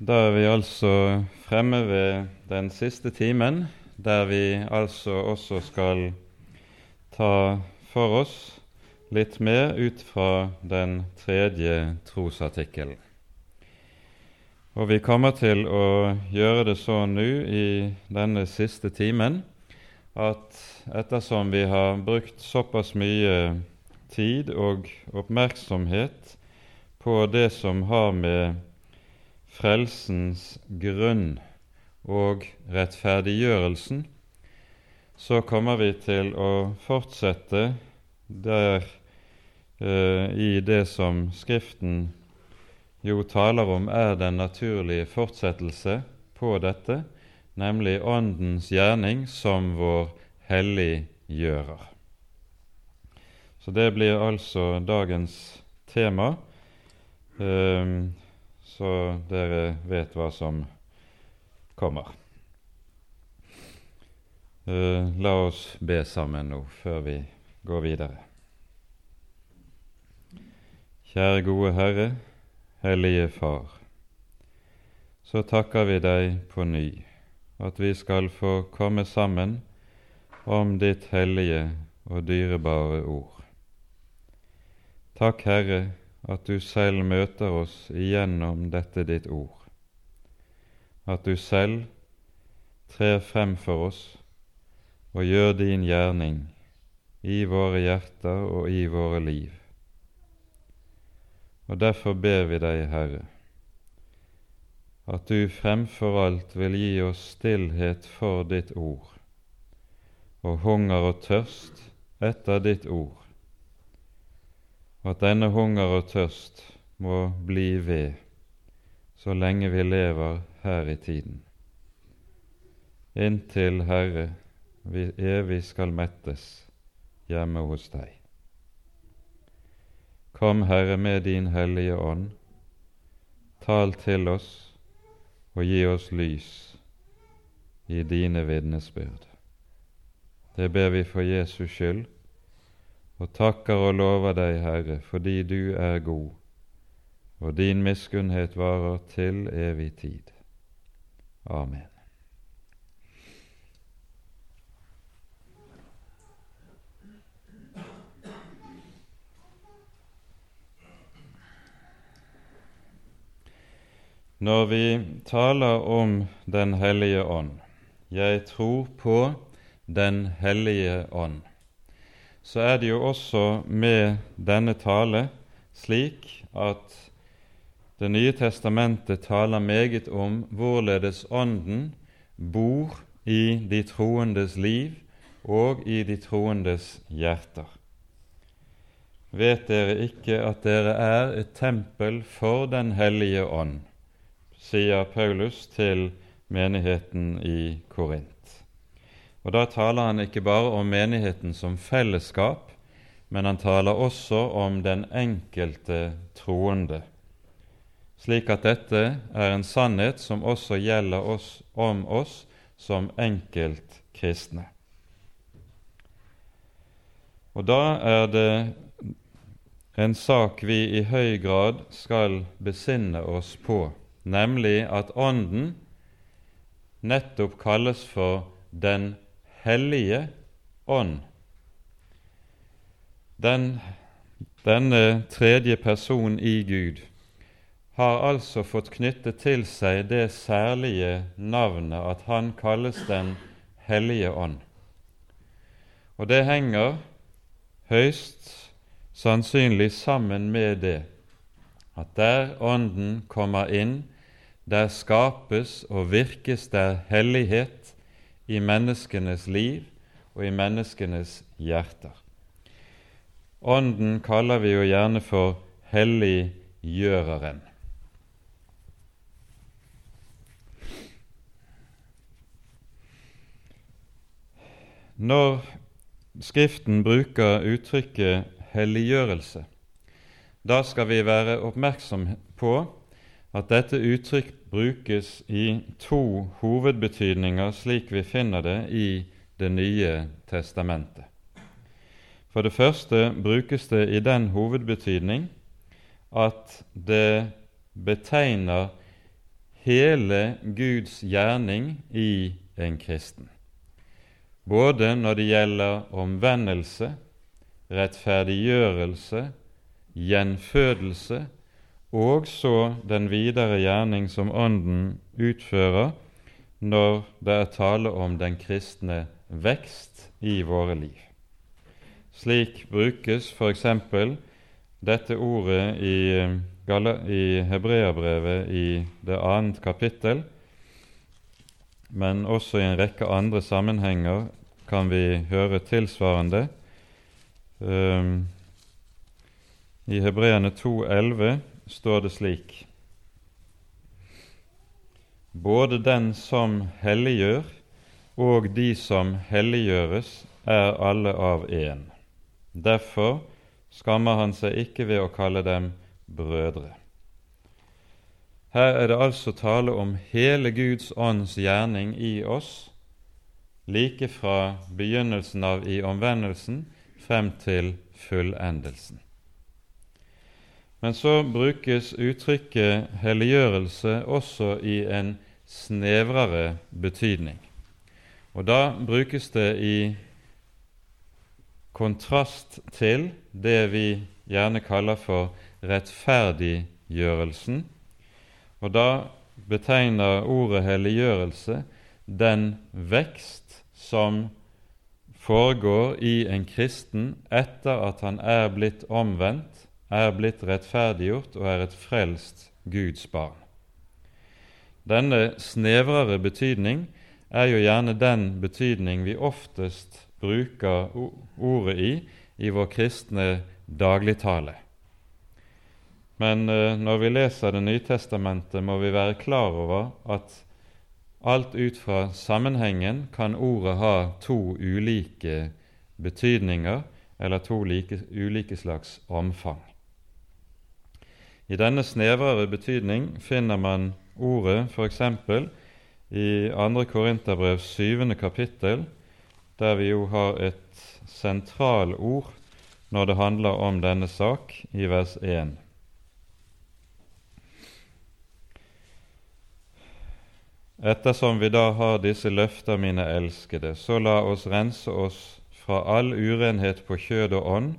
Da er vi altså fremme ved den siste timen, der vi altså også skal ta for oss litt mer ut fra den tredje trosartikkelen. Og vi kommer til å gjøre det sånn nå i denne siste timen at ettersom vi har brukt såpass mye tid og oppmerksomhet på det som har med frelsens grunn og rettferdiggjørelsen, så kommer vi til å fortsette der eh, i det som Skriften jo taler om er den naturlige fortsettelse på dette, nemlig Åndens gjerning som vår helliggjører. Så det blir altså dagens tema, ehm, så dere vet hva som kommer. Eh, la oss be sammen nå før vi går videre. Kjære gode Herre, Hellige Far. Så takker vi deg på ny at vi skal få komme sammen om ditt hellige og dyrebare ord. Takk, Herre, at du selv møter oss igjennom dette ditt ord, at du selv trer frem for oss og gjør din gjerning i våre hjerter og i våre liv. Og derfor ber vi deg, Herre, at du fremfor alt vil gi oss stillhet for ditt ord og hunger og tørst etter ditt ord, og at denne hunger og tørst må bli ved så lenge vi lever her i tiden, inntil Herre vi evig skal mettes hjemme hos deg. Kom, Herre, med din Hellige Ånd, tal til oss og gi oss lys i dine vitnesbyrd. Det ber vi for Jesus skyld og takker og lover deg, Herre, fordi du er god, og din miskunnhet varer til evig tid. Amen. Når vi taler om Den hellige ånd, jeg tror på Den hellige ånd, så er det jo også med denne tale slik at Det nye testamentet taler meget om hvorledes Ånden bor i de troendes liv og i de troendes hjerter. Vet dere ikke at dere er et tempel for Den hellige ånd, sier Paulus til menigheten i Korint. Og Da taler han ikke bare om menigheten som fellesskap, men han taler også om den enkelte troende, slik at dette er en sannhet som også gjelder oss, om oss som enkeltkristne. Og da er det en sak vi i høy grad skal besinne oss på, nemlig at Ånden nettopp kalles for Den hellige ånd. Den, denne tredje person i Gud har altså fått knyttet til seg det særlige navnet at han kalles Den hellige ånd. Og det henger høyst sannsynlig sammen med det at der Ånden kommer inn, der skapes og virkes der hellighet i menneskenes liv og i menneskenes hjerter. Ånden kaller vi jo gjerne for helliggjøreren. Når Skriften bruker uttrykket helliggjørelse, da skal vi være oppmerksom på at dette uttrykk brukes i to hovedbetydninger slik vi finner det i Det nye testamentet. For det første brukes det i den hovedbetydning at det betegner hele Guds gjerning i en kristen. Både når det gjelder omvendelse, rettferdiggjørelse, gjenfødelse og så den videre gjerning som Ånden utfører når det er tale om den kristne vekst i våre liv. Slik brukes f.eks. dette ordet i, i Hebreabrevet i det annet kapittel, men også i en rekke andre sammenhenger kan vi høre tilsvarende. Um, I Hebreerne 2,11 står det slik Både den som helliggjør, og de som helliggjøres, er alle av én. Derfor skammer han seg ikke ved å kalle dem brødre. Her er det altså tale om hele Guds ånds gjerning i oss, like fra begynnelsen av i omvendelsen frem til fullendelsen. Men så brukes uttrykket helliggjørelse også i en snevrere betydning. Og da brukes det i kontrast til det vi gjerne kaller for rettferdiggjørelsen. Og da betegner ordet helliggjørelse den vekst som foregår i en kristen etter at han er blitt omvendt er blitt rettferdiggjort og er et frelst Guds barn. Denne snevrere betydning er jo gjerne den betydning vi oftest bruker ordet i i vår kristne dagligtale. Men eh, når vi leser Det nye testamentet, må vi være klar over at alt ut fra sammenhengen kan ordet ha to ulike betydninger eller to like, ulike slags omfang. I denne snevrere betydning finner man ordet f.eks. i 2. Korinterbrev 7. kapittel, der vi jo har et sentralord når det handler om denne sak, i vers 1. Ettersom vi da har disse løfter, mine elskede, så la oss rense oss fra all urenhet på kjød og ånd,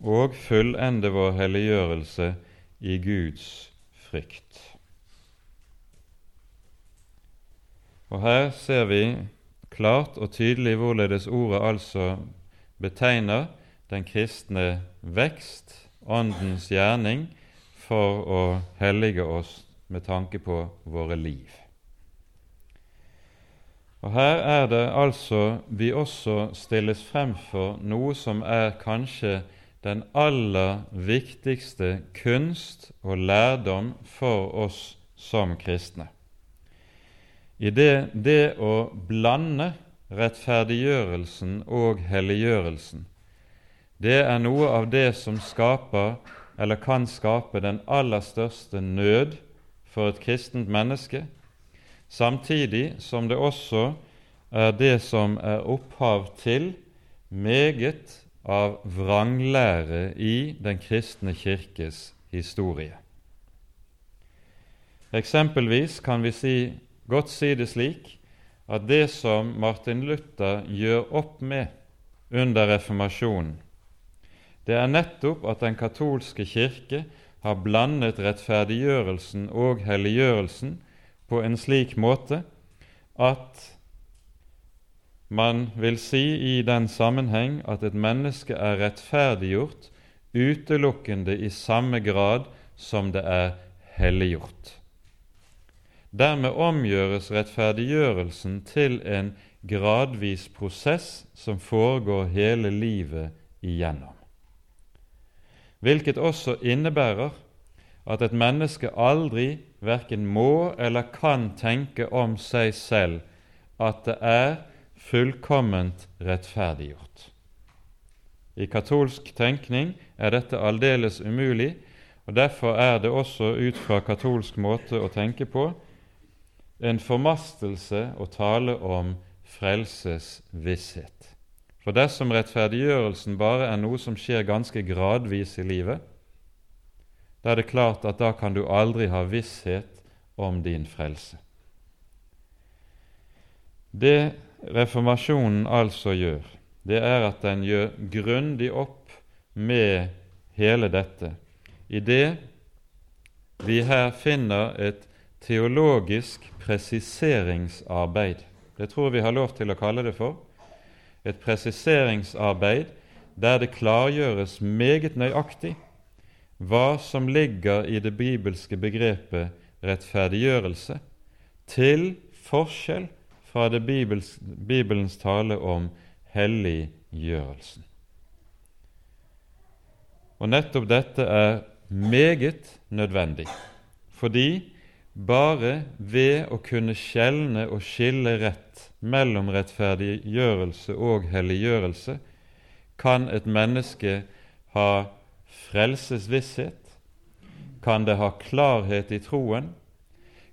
og fullende vår helliggjørelse i Guds frykt. Og Her ser vi klart og tydelig hvorledes ordet altså betegner den kristne vekst, Åndens gjerning, for å hellige oss med tanke på våre liv. Og Her er det altså vi også stilles frem for noe som er kanskje den aller viktigste kunst og lærdom for oss som kristne. I det, det å blande rettferdiggjørelsen og helliggjørelsen, det er noe av det som skaper, eller kan skape, den aller største nød for et kristent menneske, samtidig som det også er det som er opphav til meget av vranglære i den kristne kirkes historie. Eksempelvis kan vi si, godt si det slik at det som Martin Luther gjør opp med under reformasjonen, det er nettopp at den katolske kirke har blandet rettferdiggjørelsen og helliggjørelsen på en slik måte at man vil si i den sammenheng at et menneske er rettferdiggjort utelukkende i samme grad som det er helliggjort. Dermed omgjøres rettferdiggjørelsen til en gradvis prosess som foregår hele livet igjennom. Hvilket også innebærer at et menneske aldri verken må eller kan tenke om seg selv at det er fullkomment rettferdiggjort. I katolsk tenkning er dette aldeles umulig, og derfor er det også ut fra katolsk måte å tenke på en formastelse å tale om frelsesvisshet. For dersom rettferdiggjørelsen bare er noe som skjer ganske gradvis i livet, da er det klart at da kan du aldri ha visshet om din frelse. Det reformasjonen altså gjør, det er at den gjør grundig opp med hele dette i det vi her finner et teologisk presiseringsarbeid. Det tror vi har lov til å kalle det for. Et presiseringsarbeid der det klargjøres meget nøyaktig hva som ligger i det bibelske begrepet rettferdiggjørelse, til forskjell fra det Bibels, Bibelens tale om helliggjørelsen. Og nettopp dette er meget nødvendig, fordi bare ved å kunne skjelne og skille rett mellom rettferdiggjørelse og helliggjørelse kan et menneske ha frelsesvisshet, kan det ha klarhet i troen,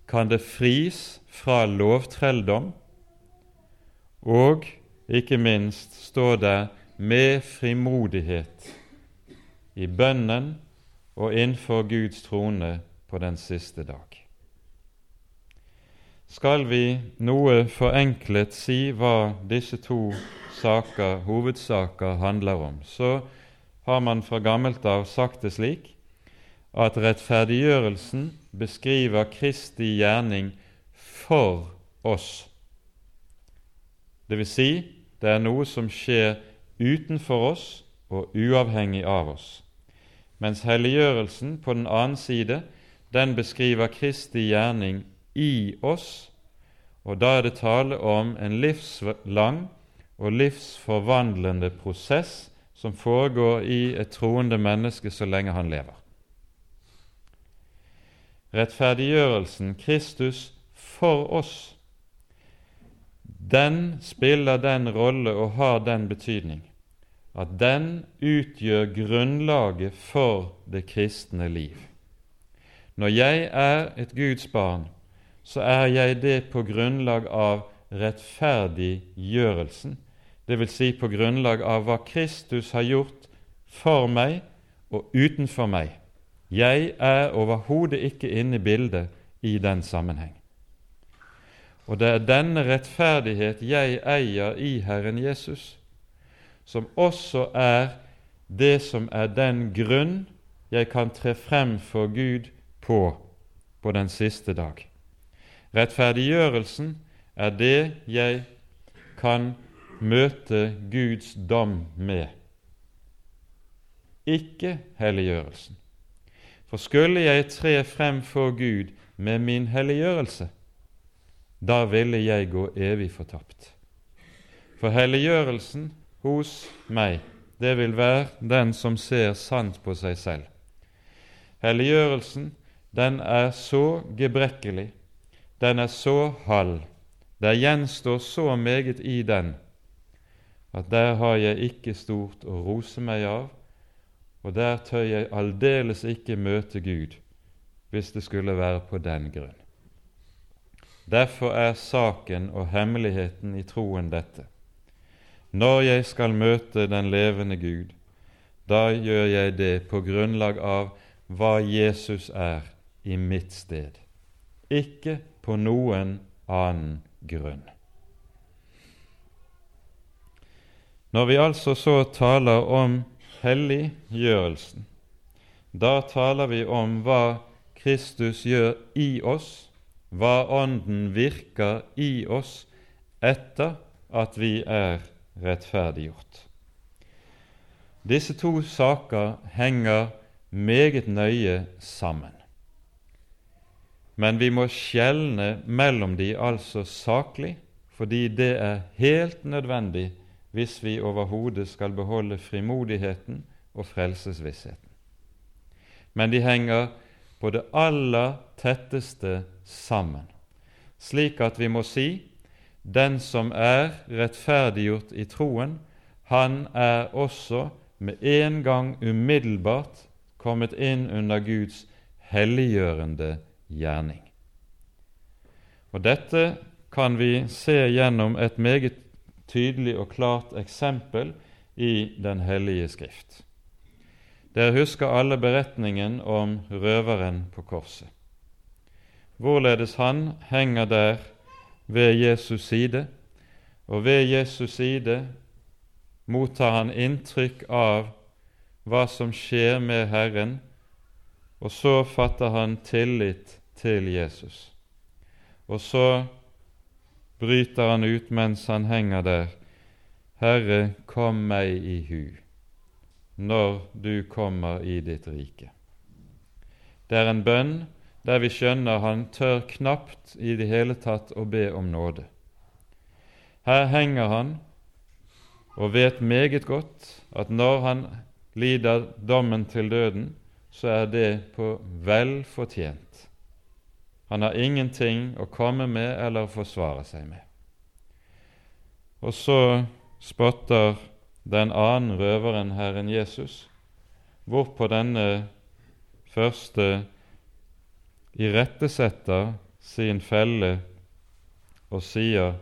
kan det fris fra lovtrelldom, og ikke minst står det med frimodighet i bønnen og innenfor Guds trone på den siste dag. Skal vi noe forenklet si hva disse to saker, hovedsaker handler om, så har man fra gammelt av sagt det slik at rettferdiggjørelsen beskriver Kristi gjerning for oss. Det vil si, det er noe som skjer utenfor oss og uavhengig av oss. Mens helliggjørelsen på den annen side, den beskriver Kristi gjerning i oss, og da er det tale om en livslang og livsforvandlende prosess som foregår i et troende menneske så lenge han lever. Rettferdiggjørelsen, Kristus for oss, den spiller den rolle og har den betydning at den utgjør grunnlaget for det kristne liv. Når jeg er et Guds barn, så er jeg det på grunnlag av rettferdiggjørelsen, dvs. Si på grunnlag av hva Kristus har gjort for meg og utenfor meg. Jeg er overhodet ikke inne i bildet i den sammenheng. Og det er denne rettferdighet jeg eier i Herren Jesus, som også er det som er den grunn jeg kan tre frem for Gud på på den siste dag. Rettferdiggjørelsen er det jeg kan møte Guds dom med, ikke helliggjørelsen. For skulle jeg tre frem for Gud med min helliggjørelse, da ville jeg gå evig fortapt. For helliggjørelsen hos meg, det vil være den som ser sant på seg selv. Helliggjørelsen, den er så gebrekkelig, den er så halv, det gjenstår så meget i den at der har jeg ikke stort å rose meg av, og der tør jeg aldeles ikke møte Gud hvis det skulle være på den grunn. Derfor er saken og hemmeligheten i troen dette. Når jeg skal møte den levende Gud, da gjør jeg det på grunnlag av hva Jesus er i mitt sted, ikke på noen annen grunn. Når vi altså så taler om helliggjørelsen, da taler vi om hva Kristus gjør i oss, hva Ånden virker i oss etter at vi er rettferdiggjort. Disse to saker henger meget nøye sammen. Men vi må skjelne mellom de altså saklig, fordi det er helt nødvendig hvis vi overhodet skal beholde frimodigheten og frelsesvissheten. Men de henger på det aller tetteste sammen, slik at vi må si den som er rettferdiggjort i troen, han er også med en gang umiddelbart kommet inn under Guds helliggjørende gjerning. Og Dette kan vi se gjennom et meget tydelig og klart eksempel i Den hellige Skrift. Dere husker alle beretningen om røveren på korset. hvorledes han henger der ved Jesus side, og ved Jesus side mottar han inntrykk av hva som skjer med Herren, og så fatter han tillit til Jesus. Og så bryter han ut mens han henger der, Herre, kom meg i hu når du kommer i ditt rike. Det er en bønn der vi skjønner han tør knapt i det hele tatt å be om nåde. Her henger han og vet meget godt at når han lider dommen til døden, så er det på vel fortjent. Han har ingenting å komme med eller forsvare seg med. Og så spotter den annen røveren Herren Jesus, hvorpå denne første irettesetter sin felle og sier:"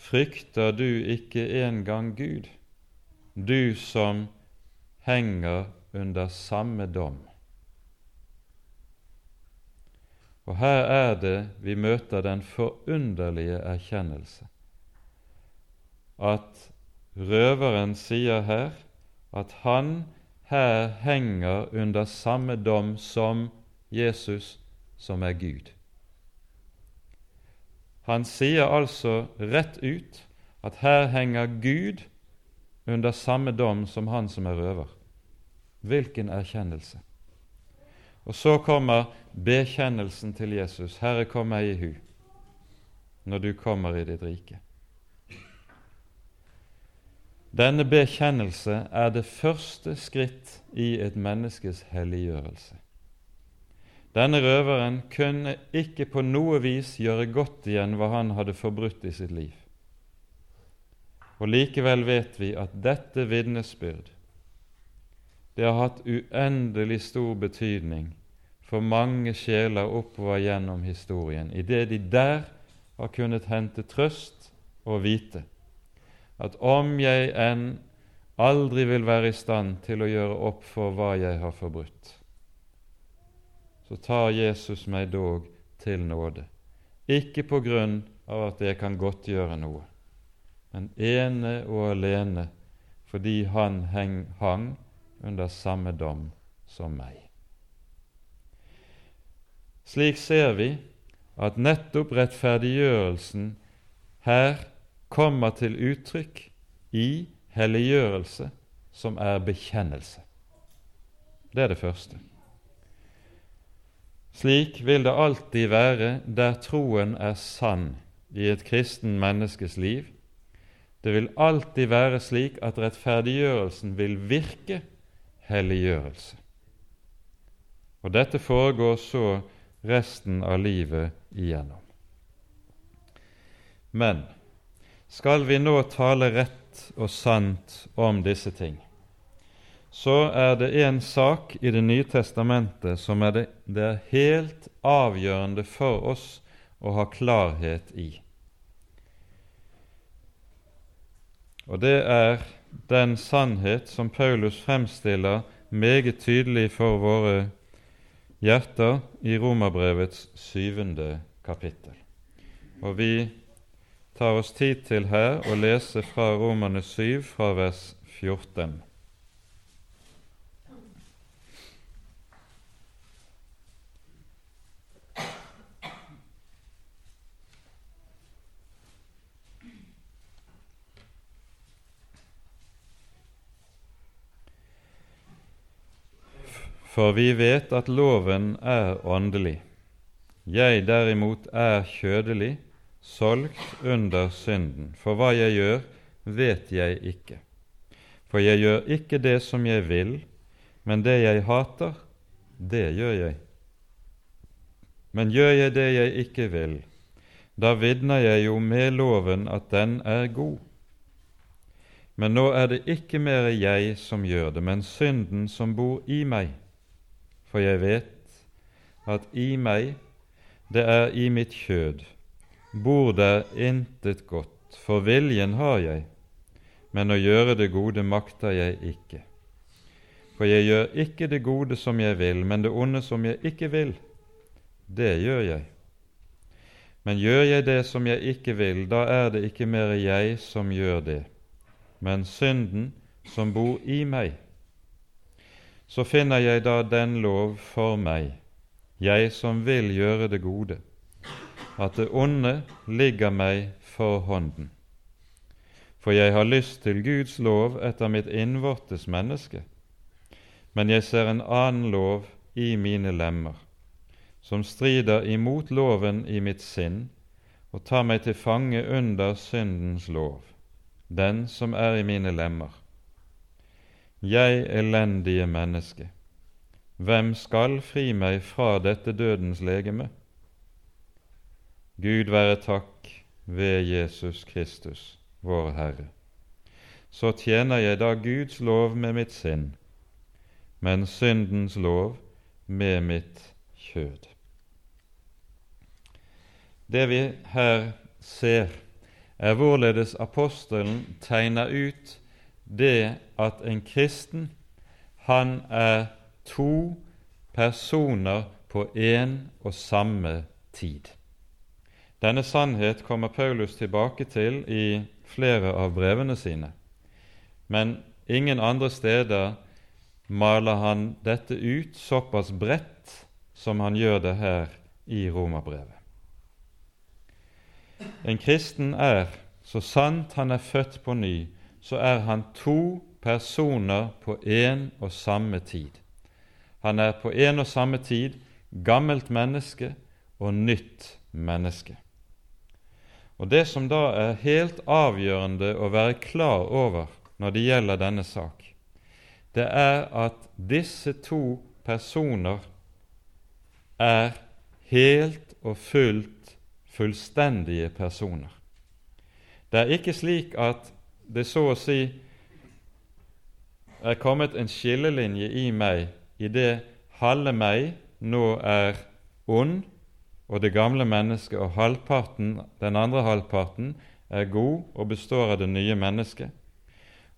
Frykter du ikke engang Gud, du som henger under samme dom? Og her er det vi møter den forunderlige erkjennelse at røveren sier her at han her henger under samme dom som Jesus, som er Gud. Han sier altså rett ut at her henger Gud under samme dom som han som er røver. Hvilken erkjennelse! Og så kommer bekjennelsen til Jesus. Herre, kom meg i hu når du kommer i ditt rike. Denne bekjennelse er det første skritt i et menneskes helliggjørelse. Denne røveren kunne ikke på noe vis gjøre godt igjen hva han hadde forbrutt i sitt liv. Og Likevel vet vi at dette vitnesbyrd det har hatt uendelig stor betydning for mange sjeler oppover gjennom historien, i det de der har kunnet hente trøst og vite at om jeg enn aldri vil være i stand til å gjøre opp for hva jeg har forbrutt, så tar Jesus meg dog til nåde, ikke på grunn av at jeg kan godtgjøre noe, men ene og alene fordi han heng, hang under samme dom som meg. Slik ser vi at nettopp rettferdiggjørelsen her kommer til uttrykk i helliggjørelse, som er bekjennelse. Det er det første. Slik vil det alltid være der troen er sann i et kristen menneskes liv. Det vil alltid være slik at rettferdiggjørelsen vil virke helliggjørelse. Og dette foregår så resten av livet igjennom. Men skal vi nå tale rett og sant om disse ting, så er det en sak i Det nye testamentet som er det, det er helt avgjørende for oss å ha klarhet i. Og det er den sannhet som Paulus fremstiller meget tydelig for våre hjerter i Romerbrevets syvende kapittel. Og vi tar oss tid til her å lese fra Romane 7, fra vers 14. For vi vet at loven er åndelig. Jeg derimot er kjødelig, solgt under synden. For hva jeg gjør, vet jeg ikke. For jeg gjør ikke det som jeg vil, men det jeg hater, det gjør jeg. Men gjør jeg det jeg ikke vil, da vitner jeg jo med loven at den er god. Men nå er det ikke mer jeg som gjør det, men synden som bor i meg. For jeg vet at i meg, det er i mitt kjød, bor der intet godt, for viljen har jeg, men å gjøre det gode makter jeg ikke. For jeg gjør ikke det gode som jeg vil, men det onde som jeg ikke vil, det gjør jeg. Men gjør jeg det som jeg ikke vil, da er det ikke mer jeg som gjør det, men synden som bor i meg. Så finner jeg da den lov for meg, jeg som vil gjøre det gode, at det onde ligger meg for hånden. For jeg har lyst til Guds lov etter mitt innvortes menneske, men jeg ser en annen lov i mine lemmer, som strider imot loven i mitt sinn og tar meg til fange under syndens lov, den som er i mine lemmer. Jeg elendige menneske, hvem skal fri meg fra dette dødens legeme? Gud være takk ved Jesus Kristus, vår Herre. Så tjener jeg da Guds lov med mitt sinn, men syndens lov med mitt kjød. Det vi her ser, er hvorledes apostelen tegner ut det at en kristen han er to personer på én og samme tid. Denne sannhet kommer Paulus tilbake til i flere av brevene sine, men ingen andre steder maler han dette ut såpass bredt som han gjør det her i Romerbrevet. En kristen er, så sant han er født på ny, så er han to personer på én og samme tid. Han er på én og samme tid gammelt menneske og nytt menneske. Og Det som da er helt avgjørende å være klar over når det gjelder denne sak, det er at disse to personer er helt og fullt fullstendige personer. Det er ikke slik at det så å si er kommet en skillelinje i meg idet halve meg nå er ond, og det gamle mennesket og halvparten, den andre halvparten er god og består av det nye mennesket.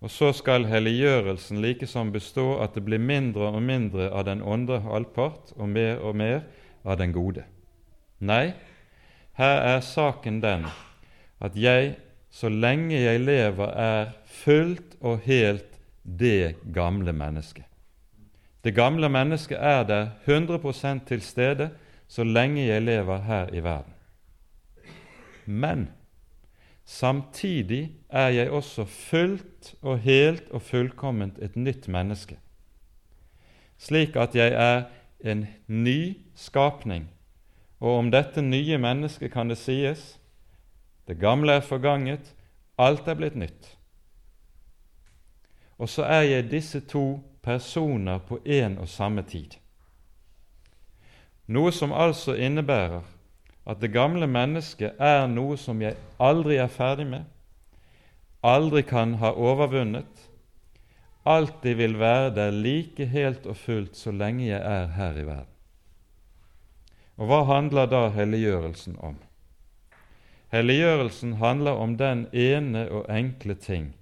Og så skal helliggjørelsen likesom bestå at det blir mindre og mindre av den onde halvpart og mer og mer av den gode. Nei, her er saken den at jeg så lenge jeg lever, er fullt og helt det gamle mennesket. Det gamle mennesket er der 100 til stede så lenge jeg lever her i verden. Men samtidig er jeg også fullt og helt og fullkomment et nytt menneske, slik at jeg er en ny skapning. Og om dette nye mennesket kan det sies det gamle er forganget, alt er blitt nytt. Og så er jeg disse to personer på én og samme tid. Noe som altså innebærer at det gamle mennesket er noe som jeg aldri er ferdig med, aldri kan ha overvunnet, alltid vil være der like helt og fullt så lenge jeg er her i verden. Og hva handler da helliggjørelsen om? Helliggjørelsen handler om den ene og enkle ting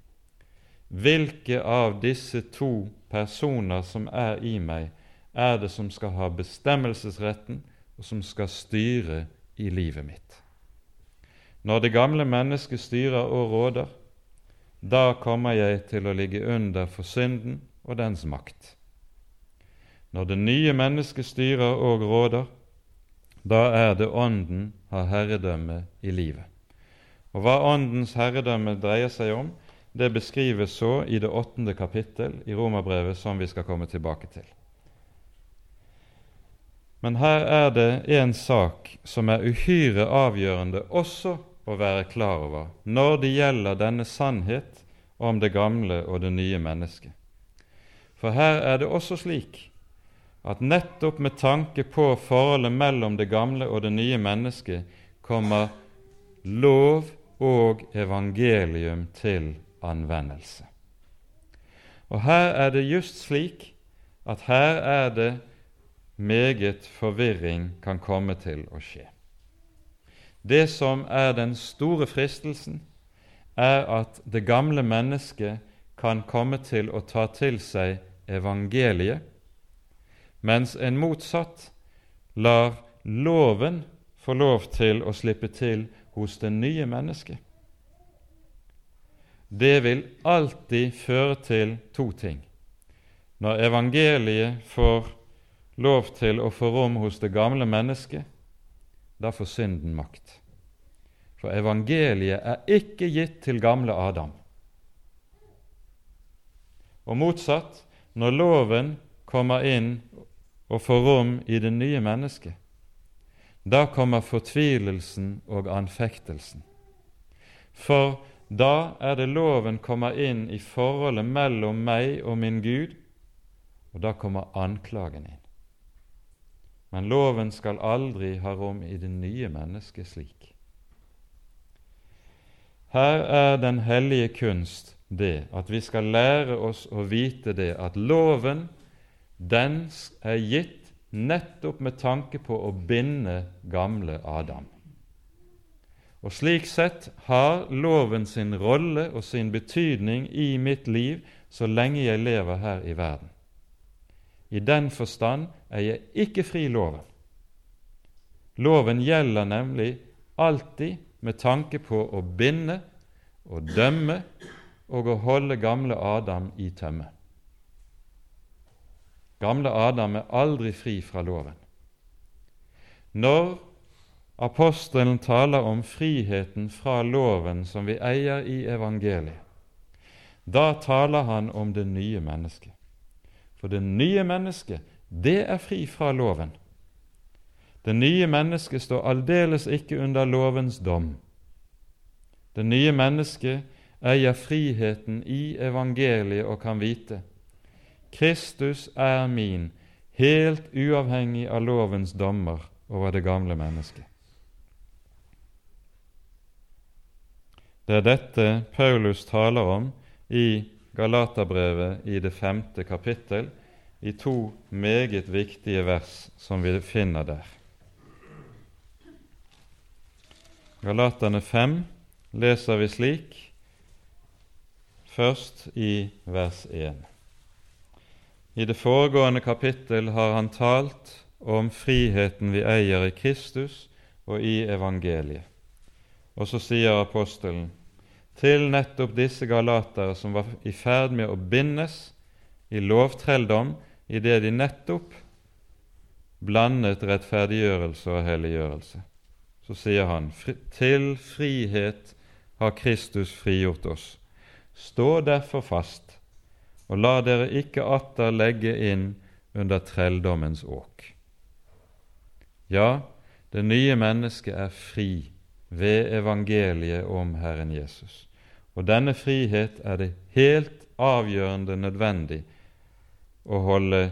hvilke av disse to personer som er i meg, er det som skal ha bestemmelsesretten, og som skal styre i livet mitt. Når det gamle mennesket styrer og råder, da kommer jeg til å ligge under for synden og dens makt. Når det nye mennesket styrer og råder, da er det Ånden har herredømme i livet. Og Hva Åndens herredømme dreier seg om, det beskrives så i det åttende kapittel i Romerbrevet, som vi skal komme tilbake til. Men her er det en sak som er uhyre avgjørende også å være klar over når det gjelder denne sannhet om det gamle og det nye mennesket. For her er det også slik at nettopp med tanke på forholdet mellom det gamle og det nye mennesket kommer lov og evangelium til anvendelse. Og her er det just slik at her er det meget forvirring kan komme til å skje. Det som er den store fristelsen, er at det gamle mennesket kan komme til å ta til seg evangeliet, mens en motsatt lar loven få lov til å slippe til hos det nye mennesket. Det vil alltid føre til to ting. Når evangeliet får lov til å få rom hos det gamle mennesket, da får synden makt. For evangeliet er ikke gitt til gamle Adam. Og motsatt, når loven kommer inn og får rom i det nye mennesket, da kommer fortvilelsen og anfektelsen. For da er det loven kommer inn i forholdet mellom meg og min Gud, og da kommer anklagen inn. Men loven skal aldri ha rom i det nye mennesket slik. Her er den hellige kunst det at vi skal lære oss å vite det at loven den er gitt nettopp med tanke på å binde gamle Adam. Og Slik sett har loven sin rolle og sin betydning i mitt liv så lenge jeg lever her i verden. I den forstand er jeg ikke fri loven. Loven gjelder nemlig alltid med tanke på å binde og dømme og å holde gamle Adam i tømme. Gamle Adam er aldri fri fra loven. Når apostelen taler om friheten fra loven som vi eier i evangeliet, da taler han om det nye mennesket. For det nye mennesket, det er fri fra loven. Det nye mennesket står aldeles ikke under lovens dom. Det nye mennesket eier friheten i evangeliet og kan vite Kristus er min, helt uavhengig av lovens dommer over det gamle mennesket. Det er dette Paulus taler om i Galaterbrevet i det femte kapittel, i to meget viktige vers som vi finner der. Galaterne 5 leser vi slik først i vers 1. I det foregående kapittel har han talt om friheten vi eier i Kristus og i evangeliet. Og så sier apostelen til nettopp disse galatere som var i ferd med å bindes i lovtrelldom idet de nettopp blandet rettferdiggjørelse og helliggjørelse. Så sier han til frihet har Kristus frigjort oss. Stå derfor fast, og la dere ikke atter legge inn under trelldommens åk. Ja, det nye mennesket er fri ved evangeliet om Herren Jesus. Og denne frihet er det helt avgjørende nødvendig å holde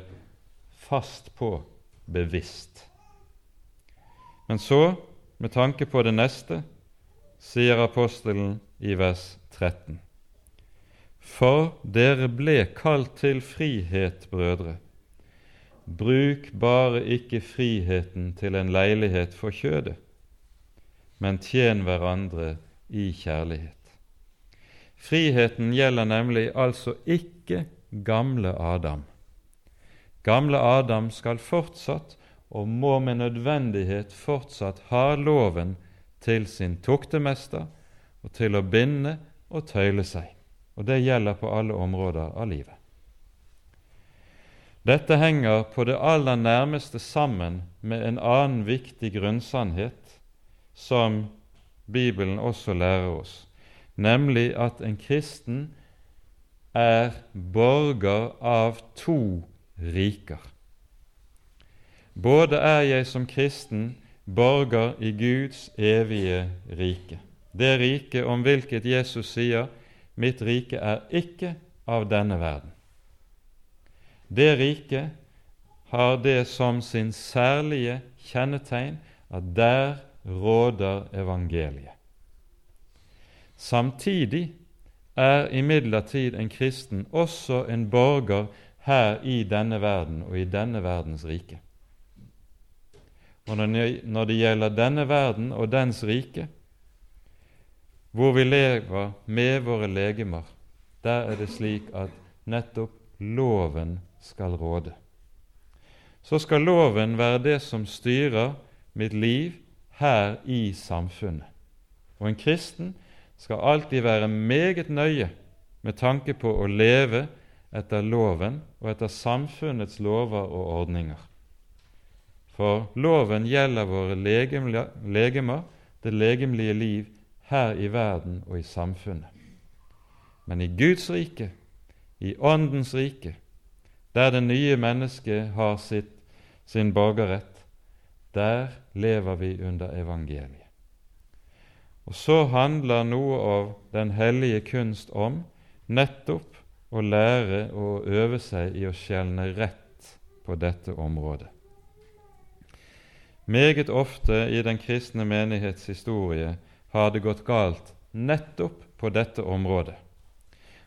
fast på bevisst. Men så, med tanke på det neste, sier apostelen i vers 13. For dere ble kalt til frihet, brødre. Bruk bare ikke friheten til en leilighet for kjødet, men tjen hverandre i kjærlighet. Friheten gjelder nemlig altså ikke gamle Adam. Gamle Adam skal fortsatt, og må med nødvendighet fortsatt, ha loven til sin toktemester og til å binde og tøyle seg. Og det gjelder på alle områder av livet. Dette henger på det aller nærmeste sammen med en annen viktig grunnsannhet som Bibelen også lærer oss, nemlig at en kristen er borger av to riker. Både er jeg som kristen borger i Guds evige rike, det rike om hvilket Jesus sier 'Mitt rike er ikke av denne verden'. Det riket har det som sin særlige kjennetegn at der råder evangeliet. Samtidig er imidlertid en kristen også en borger her i denne verden og i denne verdens rike. Og når det gjelder denne verden og dens rike, hvor vi lever med våre legemer, der er det slik at nettopp loven skal råde. Så skal loven være det som styrer mitt liv her i samfunnet. Og en kristen skal alltid være meget nøye med tanke på å leve etter loven og etter samfunnets lover og ordninger. For loven gjelder våre legemer, det legemlige liv, her i verden og i samfunnet. Men i Guds rike, i Åndens rike, der det nye mennesket har sitt, sin borgerrett, der lever vi under evangeliet. Og så handler noe av den hellige kunst om nettopp å lære å øve seg i å skjelne rett på dette området. Meget ofte i den kristne menighets historie har det gått galt nettopp på dette området,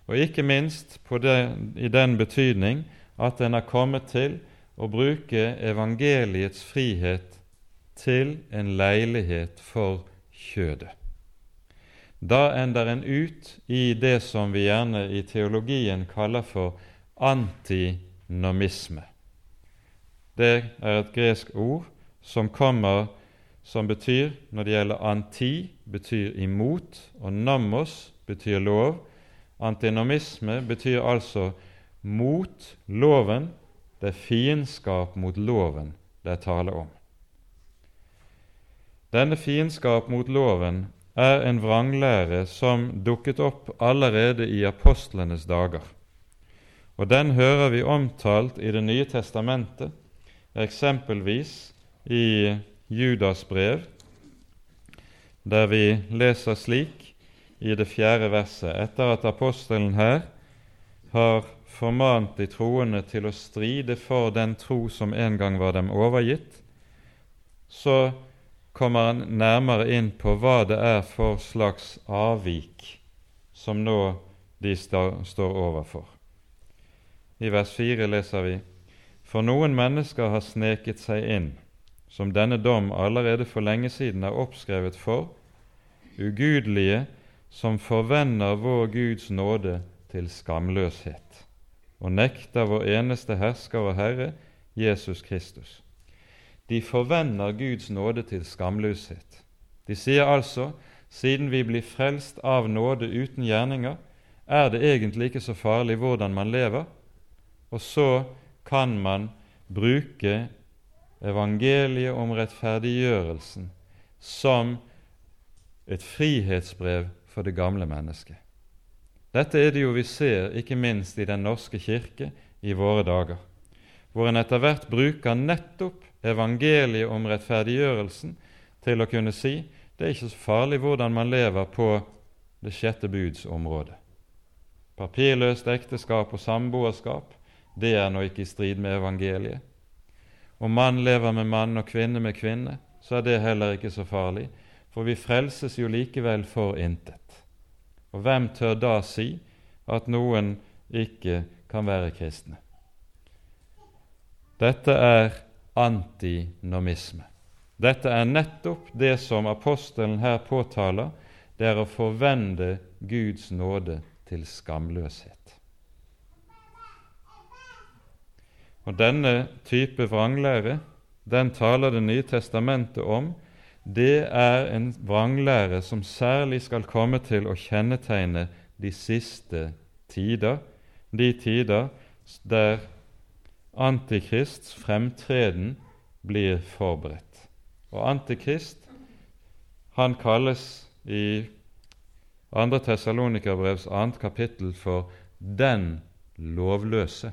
og ikke minst det, i den betydning at en har kommet til å bruke evangeliets frihet til en leilighet for kjødet. Da ender en ut i det som vi gjerne i teologien kaller for antinomisme. Det er et gresk ord som kommer som betyr, når det gjelder anti, betyr imot, og nammos betyr lov. Antinomisme betyr altså mot loven. Det er fiendskap mot loven det er tale om. Denne fiendskap mot loven er en vranglære som dukket opp allerede i apostlenes dager. Og Den hører vi omtalt i Det nye testamentet, eksempelvis i Judas brev, der vi leser slik i det fjerde verset, etter at apostelen her har formant de troende til å stride for den tro som en gang var dem overgitt, så kommer han nærmere inn på hva det er for slags avvik som nå de står overfor. I vers 4 leser vi:" For noen mennesker har sneket seg inn som denne dom allerede for lenge siden er oppskrevet for, ugudelige som forvender vår Guds nåde til skamløshet og nekter vår eneste hersker og Herre, Jesus Kristus. De forvender Guds nåde til skamløshet. De sier altså siden vi blir frelst av nåde uten gjerninger, er det egentlig ikke så farlig hvordan man lever, og så kan man bruke evangeliet om rettferdiggjørelsen som et frihetsbrev for det gamle mennesket. Dette er det jo vi ser ikke minst i Den norske kirke i våre dager, hvor en etter hvert bruker nettopp evangeliet om rettferdiggjørelsen til å kunne si det er ikke så farlig hvordan man lever på det sjette buds område. Papirløst ekteskap og samboerskap, det er nå ikke i strid med evangeliet. Om mann lever med mann og kvinne med kvinne, så er det heller ikke så farlig, for vi frelses jo likevel for intet. Og hvem tør da si at noen ikke kan være kristne? Dette er antinomisme. Dette er nettopp det som apostelen her påtaler, det er å forvende Guds nåde til skamløshet. Og denne type vranglære, den taler Det nye testamentet om. Det er en vranglære som særlig skal komme til å kjennetegne de siste tider, de tider der Antikrists fremtreden blir forberedt. Og Antikrist han kalles i 2. Tessalonikerbrevs 2. kapittel for 'den lovløse'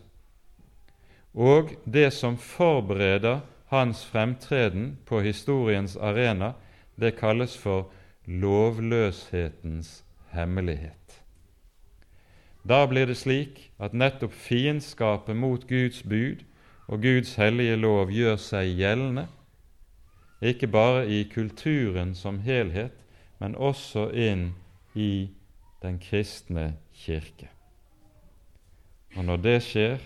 og det som forbereder hans fremtreden på historiens arena, det kalles for lovløshetens hemmelighet. Da blir det slik at nettopp fiendskapet mot Guds bud og Guds hellige lov gjør seg gjeldende, ikke bare i kulturen som helhet, men også inn i den kristne kirke. Og når det skjer,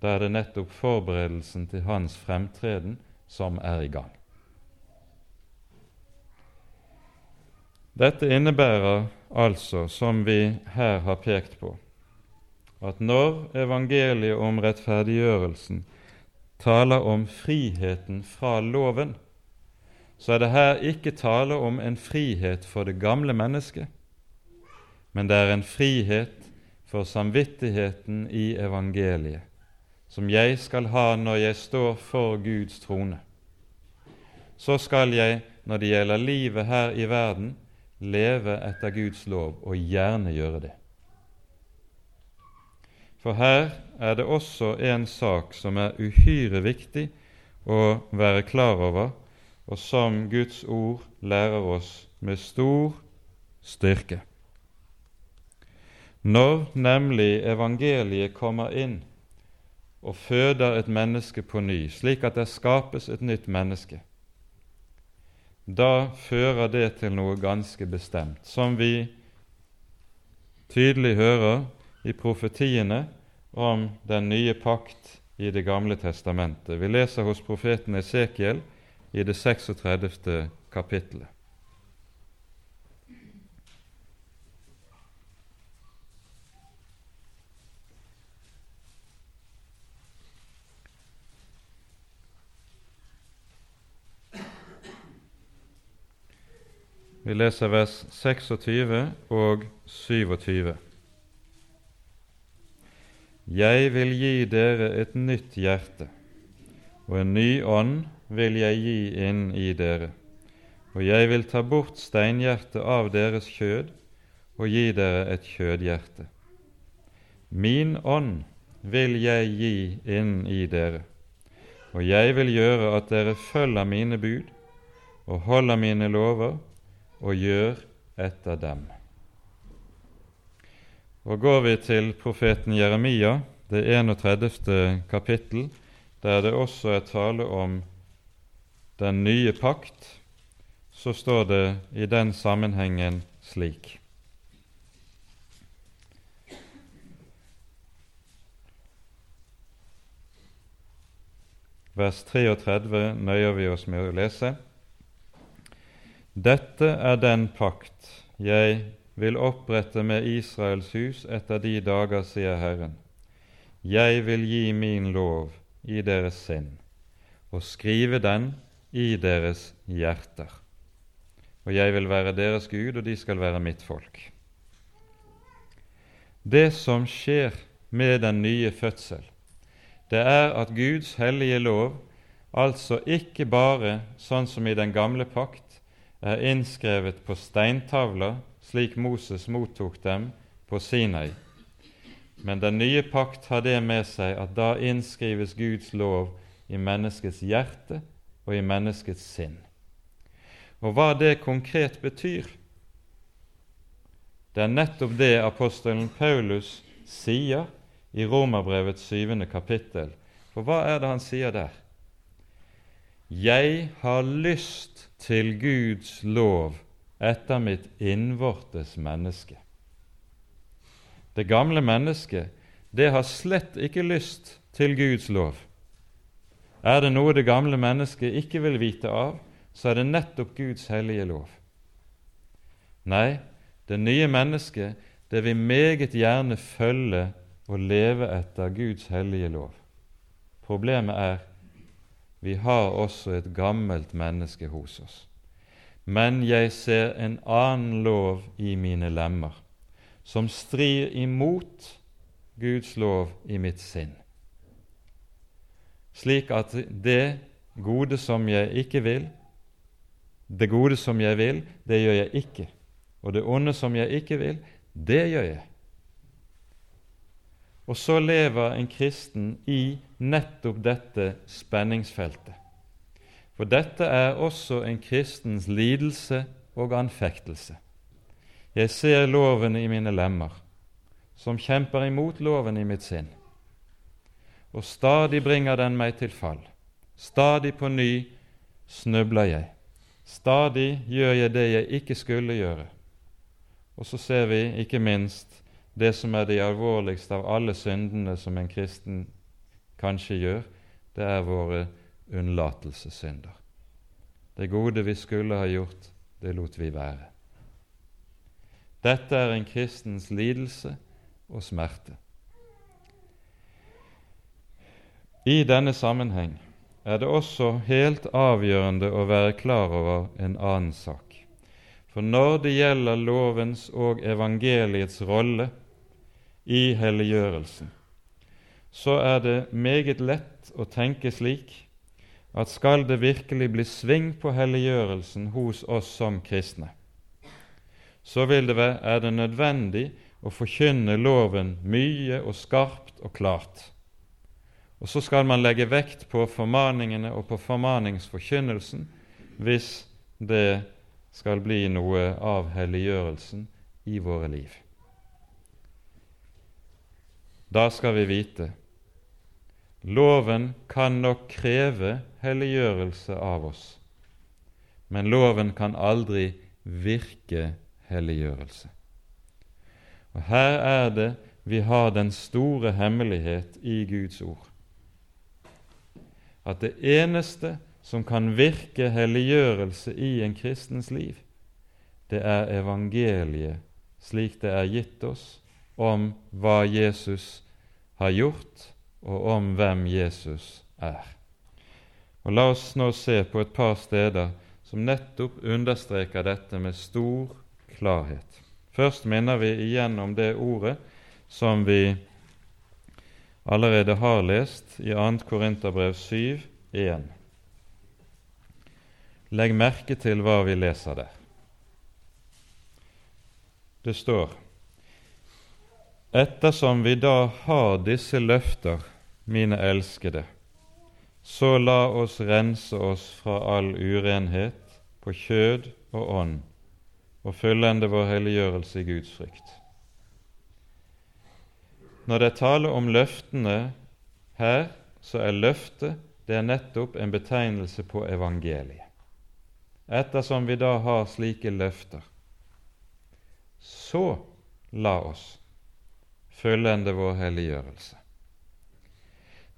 da er det nettopp forberedelsen til hans fremtreden som er i gang. Dette innebærer altså, som vi her har pekt på, at når evangeliet om rettferdiggjørelsen taler om friheten fra loven, så er det her ikke tale om en frihet for det gamle mennesket, men det er en frihet for samvittigheten i evangeliet, som jeg skal ha når jeg står for Guds trone. Så skal jeg, når det gjelder livet her i verden, leve etter Guds lov, og gjerne gjøre det. For her er det også en sak som er uhyre viktig å være klar over, og som Guds ord lærer oss med stor styrke. Når nemlig evangeliet kommer inn og føder et menneske på ny, slik at det skapes et nytt menneske, da fører det til noe ganske bestemt, som vi tydelig hører i profetiene om den nye pakt i Det gamle testamentet. Vi leser hos profeten Esekiel i det 36. kapittelet. Vi leser vers 26 og 27. Jeg vil gi dere et nytt hjerte, og en ny ånd vil jeg gi inn i dere. Og jeg vil ta bort steinhjertet av deres kjød og gi dere et kjødhjerte. Min ånd vil jeg gi inn i dere, og jeg vil gjøre at dere følger mine bud og holder mine lover og gjør etter dem. Og Går vi til profeten Jeremia, det 31. kapittel, der det også er tale om den nye pakt, så står det i den sammenhengen slik Vers 33 nøyer vi oss med å lese. Dette er den pakt jeg vil opprette med Israels hus etter de dager, sier Herren. Jeg vil gi min lov i deres sinn og skrive den i deres hjerter. Og jeg vil være deres Gud, og de skal være mitt folk. Det som skjer med den nye fødsel, det er at Guds hellige lov altså ikke bare, sånn som i den gamle pakt, er innskrevet på steintavler, slik Moses mottok dem på Sinai. Men den nye pakt har det med seg at da innskrives Guds lov i menneskets hjerte og i menneskets sinn. Og hva det konkret betyr, det er nettopp det apostelen Paulus sier i Romerbrevets syvende kapittel. For hva er det han sier der? Jeg har lyst til Guds lov etter mitt innvortes menneske. Det gamle mennesket, det har slett ikke lyst til Guds lov. Er det noe det gamle mennesket ikke vil vite av, så er det nettopp Guds hellige lov. Nei, det nye mennesket, det vil meget gjerne følge og leve etter Guds hellige lov. Problemet er vi har også et gammelt menneske hos oss. Men jeg ser en annen lov i mine lemmer, som strir imot Guds lov i mitt sinn, slik at det gode som jeg ikke vil, det gode som jeg vil, det gjør jeg ikke, og det onde som jeg ikke vil, det gjør jeg. Og så lever en kristen i nettopp dette spenningsfeltet. For dette er også en kristens lidelse og anfektelse. Jeg ser loven i mine lemmer, som kjemper imot loven i mitt sinn. Og stadig bringer den meg til fall. Stadig på ny snubler jeg. Stadig gjør jeg det jeg ikke skulle gjøre. Og så ser vi ikke minst det som er de alvorligste av alle syndene som en kristen kanskje gjør, det er våre unnlatelsessynder. Det gode vi skulle ha gjort, det lot vi være. Dette er en kristens lidelse og smerte. I denne sammenheng er det også helt avgjørende å være klar over en annen sak. For når det gjelder lovens og evangeliets rolle i helliggjørelsen, så er det meget lett å tenke slik at skal det virkelig bli sving på helliggjørelsen hos oss som kristne, så vil det være, er det nødvendig å forkynne loven mye og skarpt og klart. Og så skal man legge vekt på formaningene og på formaningsforkynnelsen hvis det skal bli noe av helliggjørelsen i våre liv. Da skal vi vite loven kan nok kreve helliggjørelse av oss, men loven kan aldri virke helliggjørelse. Og Her er det vi har den store hemmelighet i Guds ord at det eneste som kan virke helliggjørelse i en kristens liv, det er evangeliet slik det er gitt oss om hva Jesus har gjort, og om hvem Jesus er. Og La oss nå se på et par steder som nettopp understreker dette med stor klarhet. Først minner vi igjen om det ordet som vi allerede har lest i 2. Korinterbrev 7, 1. Legg merke til hva vi leser der. Det står Ettersom vi da har disse løfter, mine elskede, så la oss rense oss fra all urenhet på kjød og ånd og fullende vår helliggjørelse i Guds frykt. Når det er tale om løftene her, så er løftet det er nettopp en betegnelse på evangeliet. Ettersom vi da har slike løfter, så la oss fullende vår helliggjørelse.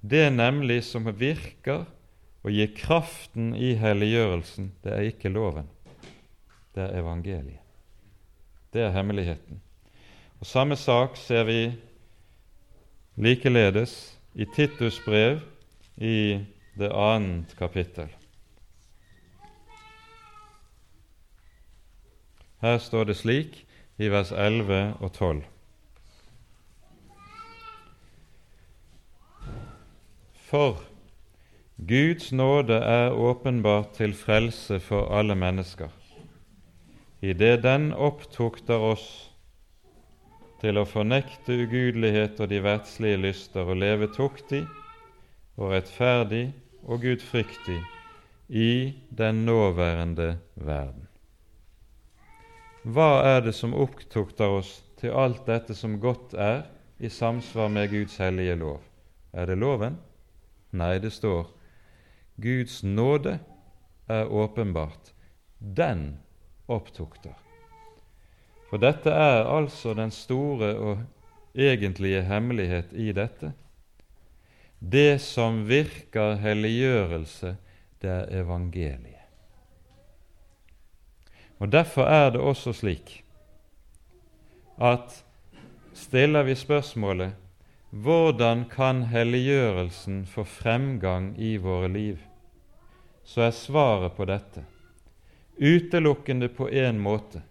Det nemlig som virker og gir kraften i helliggjørelsen, det er ikke loven, det er evangeliet. Det er hemmeligheten. Og Samme sak ser vi Likeledes i Titus brev i det annet kapittel. Her står det slik i vers 11 og 12. For Guds nåde er åpenbart til frelse for alle mennesker, idet den opptukter oss til å fornekte ugudelighet og de verdslige lyster og leve tuktig og rettferdig og gudfryktig i den nåværende verden. Hva er det som opptukter oss til alt dette som godt er i samsvar med Guds hellige lov? Er det loven? Nei, det står Guds nåde er åpenbart. Den opptukter. For dette er altså den store og egentlige hemmelighet i dette. Det som virker helliggjørelse, det er evangeliet. Og Derfor er det også slik at stiller vi spørsmålet hvordan kan helliggjørelsen få fremgang i våre liv, så er svaret på dette utelukkende på én måte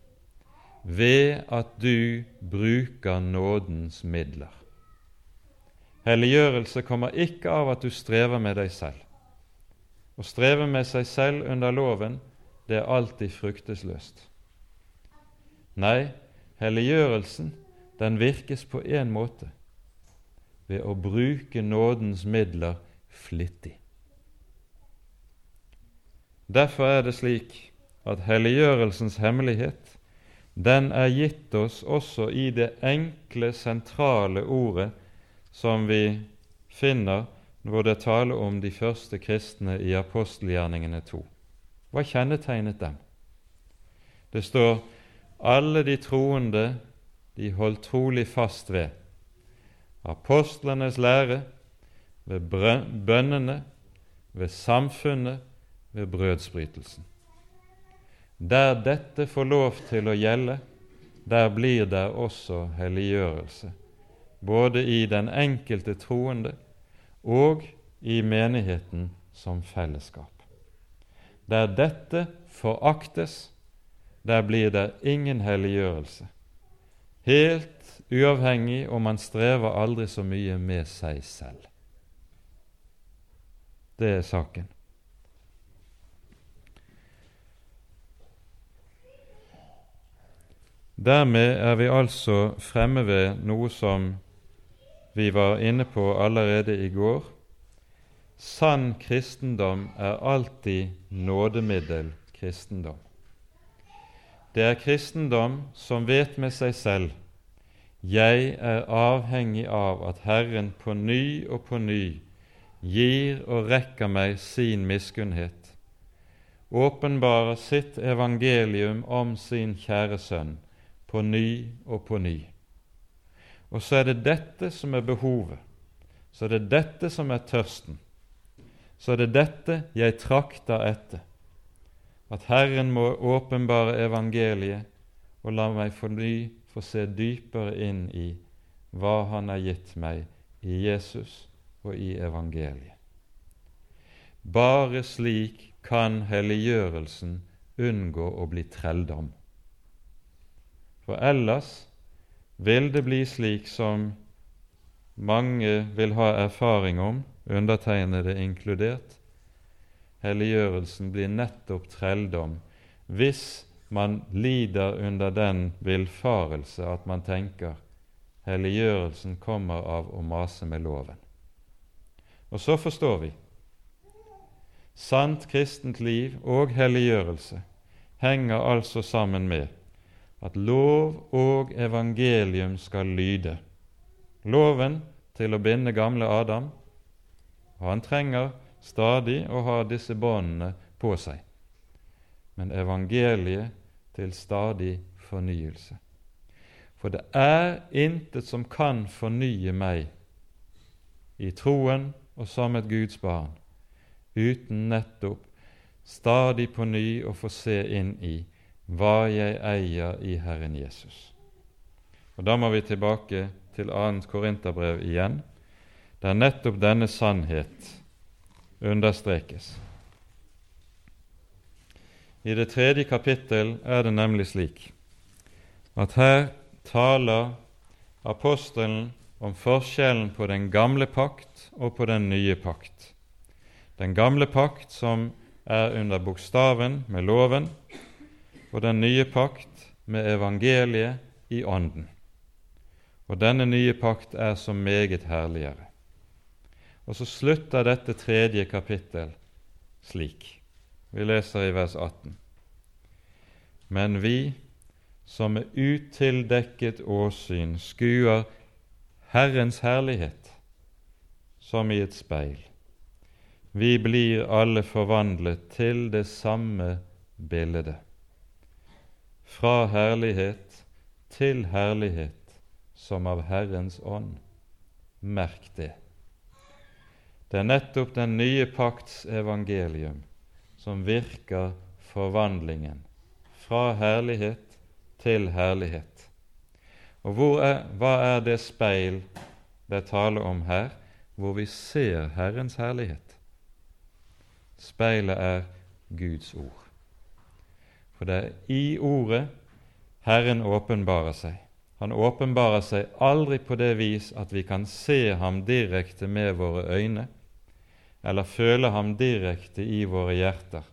ved at du bruker nådens midler. Helliggjørelse kommer ikke av at du strever med deg selv. Å streve med seg selv under loven, det er alltid fruktesløst. Nei, helliggjørelsen, den virkes på én måte ved å bruke nådens midler flittig. Derfor er det slik at helliggjørelsens hemmelighet den er gitt oss også i det enkle, sentrale ordet som vi finner hvor det taler om de første kristne i apostelgjerningene 2. Hva kjennetegnet dem? Det står alle de troende de holdt trolig fast ved apostlenes lære, ved bønnene, ved samfunnet, ved brødsbrytelsen. Der dette får lov til å gjelde, der blir det også helliggjørelse, både i den enkelte troende og i menigheten som fellesskap. Der dette foraktes, der blir det ingen helliggjørelse. Helt uavhengig om man strever aldri så mye med seg selv. Det er saken. Dermed er vi altså fremme ved noe som vi var inne på allerede i går. Sann kristendom er alltid nådemiddel kristendom. Det er kristendom som vet med seg selv jeg er avhengig av at Herren på ny og på ny gir og rekker meg sin miskunnhet, åpenbarer sitt evangelium om sin kjære Sønn på ny og på ny. Og så er det dette som er behovet, så er det dette som er tørsten, så er det dette jeg trakter etter, at Herren må åpenbare evangeliet og la meg for ny få se dypere inn i hva Han har gitt meg i Jesus og i evangeliet. Bare slik kan helliggjørelsen unngå å bli trelldom. For ellers vil det bli slik som mange vil ha erfaring om, undertegnede inkludert. Helliggjørelsen blir nettopp trelldom hvis man lider under den villfarelse at man tenker helliggjørelsen kommer av å mase med loven. Og så forstår vi. Sant kristent liv og helliggjørelse henger altså sammen med at lov og evangelium skal lyde. Loven til å binde gamle Adam, og han trenger stadig å ha disse båndene på seg. Men evangeliet til stadig fornyelse. For det er intet som kan fornye meg i troen og som et Guds barn, uten nettopp stadig på ny å få se inn i hva jeg eier i Herren Jesus. Og Da må vi tilbake til 2. Korinterbrev igjen, der nettopp denne sannhet understrekes. I det tredje kapittel er det nemlig slik at her taler apostelen om forskjellen på den gamle pakt og på den nye pakt. Den gamle pakt som er under bokstaven med loven, og den nye pakt med evangeliet i Ånden. Og denne nye pakt er så meget herligere. Og så slutter dette tredje kapittel slik. Vi leser i vers 18. Men vi som med utildekket åsyn skuer Herrens herlighet som i et speil. Vi blir alle forvandlet til det samme bildet. Fra herlighet til herlighet som av Herrens ånd. Merk det. Det er nettopp den nye pakts evangelium som virker forvandlingen fra herlighet til herlighet. Og er, hva er det speil det er tale om her, hvor vi ser Herrens herlighet? Speilet er Guds ord. For det er i Ordet Herren åpenbarer seg. Han åpenbarer seg aldri på det vis at vi kan se ham direkte med våre øyne, eller føle ham direkte i våre hjerter.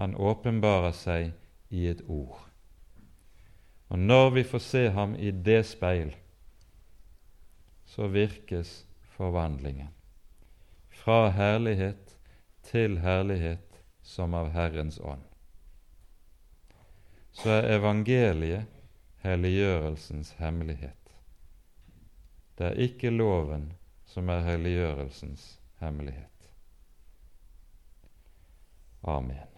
Han åpenbarer seg i et ord. Og når vi får se ham i det speil, så virkes forvandlingen. Fra herlighet til herlighet som av Herrens ånd. Så er evangeliet helliggjørelsens hemmelighet. Det er ikke loven som er helliggjørelsens hemmelighet. Amen.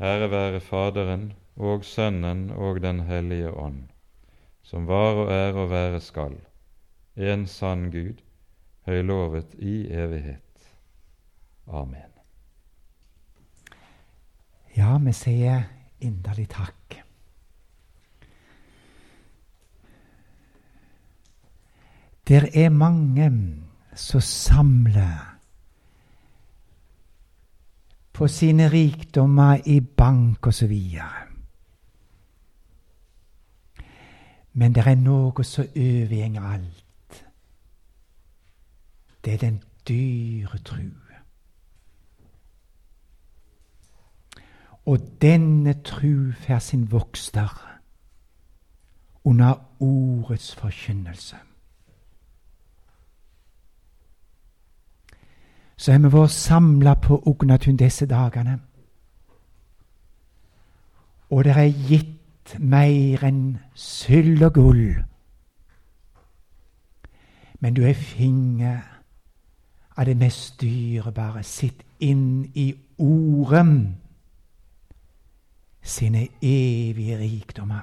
Ære være Faderen og Sønnen og Den hellige ånd, som var og er og være skal, en sann Gud, høylovet i evighet. Amen. Ja, vi sier inderlig takk. Der er mange som samler på sine rikdommer i bank osv. Men det er noe som overgjenger alt. Det er den dyre tru. Og denne tru får sin vokster under ordets forkynnelse. Så har vi vært samla på Ognatun disse dagene. Og det er gitt mer enn sølv og gull. Men du er finger av det mest dyrebare. Sitt inn i Ordet sine evige rikdommer.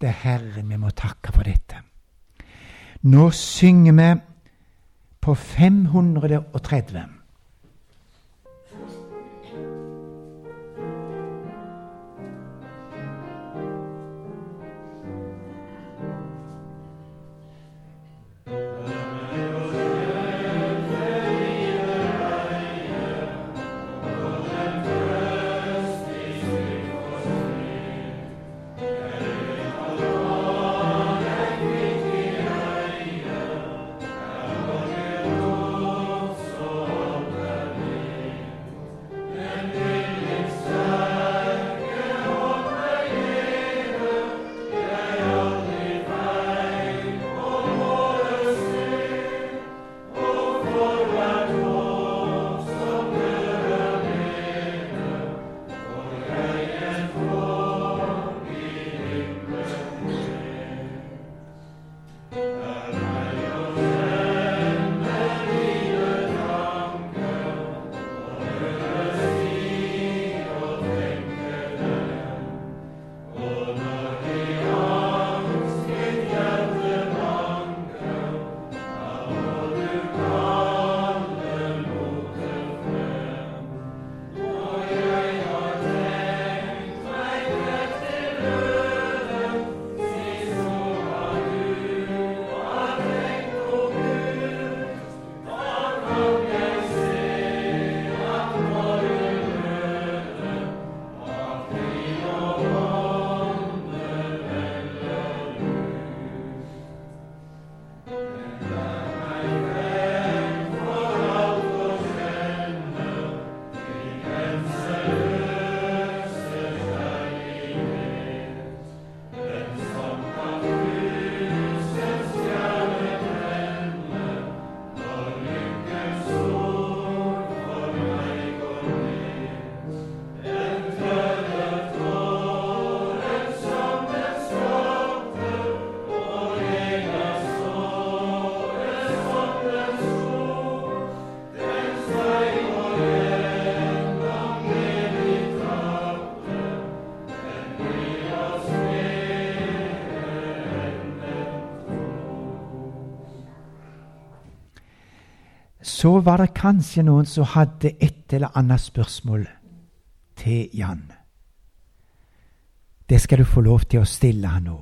Det er Herren vi må takke for dette. Nå synger vi på 530. så var det kanskje noen som hadde et eller annet spørsmål til Jan. Det skal du få lov til å stille han nå.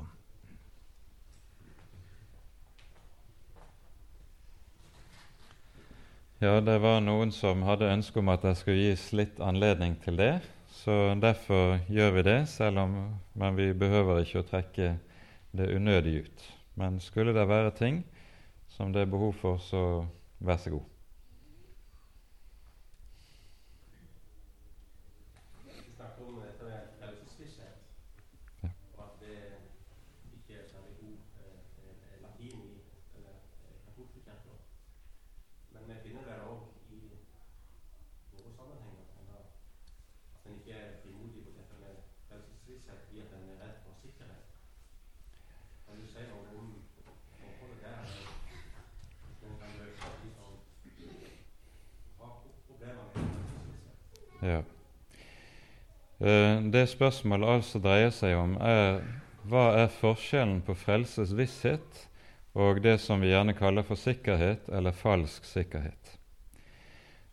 Ja, det var noen som hadde ønske om at det skulle gis litt anledning til det. Så derfor gjør vi det, selv om men vi behøver ikke å trekke det unødig ut. Men skulle det være ting som det er behov for, så vær så god. Ja. Eh, det spørsmålet altså dreier seg om, er hva er forskjellen på frelsesvisshet og det som vi gjerne kaller for sikkerhet eller falsk sikkerhet.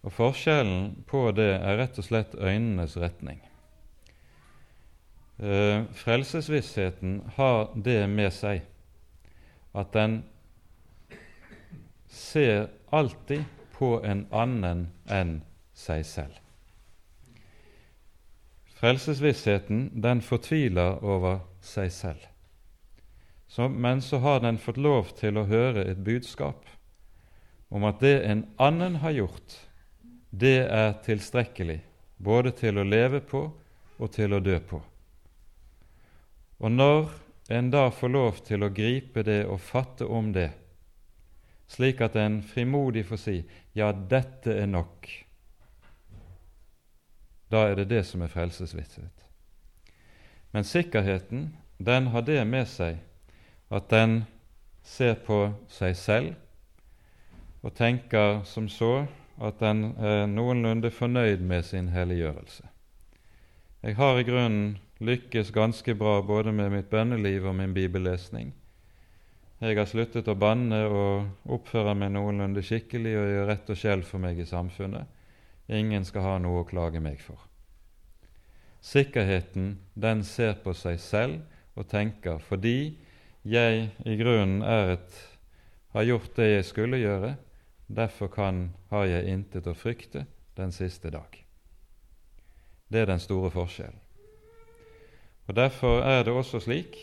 Og Forskjellen på det er rett og slett øynenes retning. Eh, frelsesvissheten har det med seg at den ser alltid på en annen enn seg selv. Frelsesvissheten den fortviler over seg selv. Så, men så har den fått lov til å høre et budskap om at det en annen har gjort, det er tilstrekkelig både til å leve på og til å dø på. Og når en da får lov til å gripe det og fatte om det, slik at en frimodig får si 'ja, dette er nok', da er det det som er frelsesvisshet. Men sikkerheten, den har det med seg at den ser på seg selv og tenker som så at den er noenlunde fornøyd med sin helliggjørelse. Jeg har i grunnen lykkes ganske bra både med mitt bønneliv og min bibellesning. Jeg har sluttet å banne og oppføre meg noenlunde skikkelig og gjøre rett og skjell for meg i samfunnet. Ingen skal ha noe å klage meg for. Sikkerheten, den ser på seg selv og tenker fordi jeg i grunnen er et, har gjort det jeg skulle gjøre, derfor kan, har jeg intet å frykte den siste dag. Det er den store forskjellen. Og Derfor er det også slik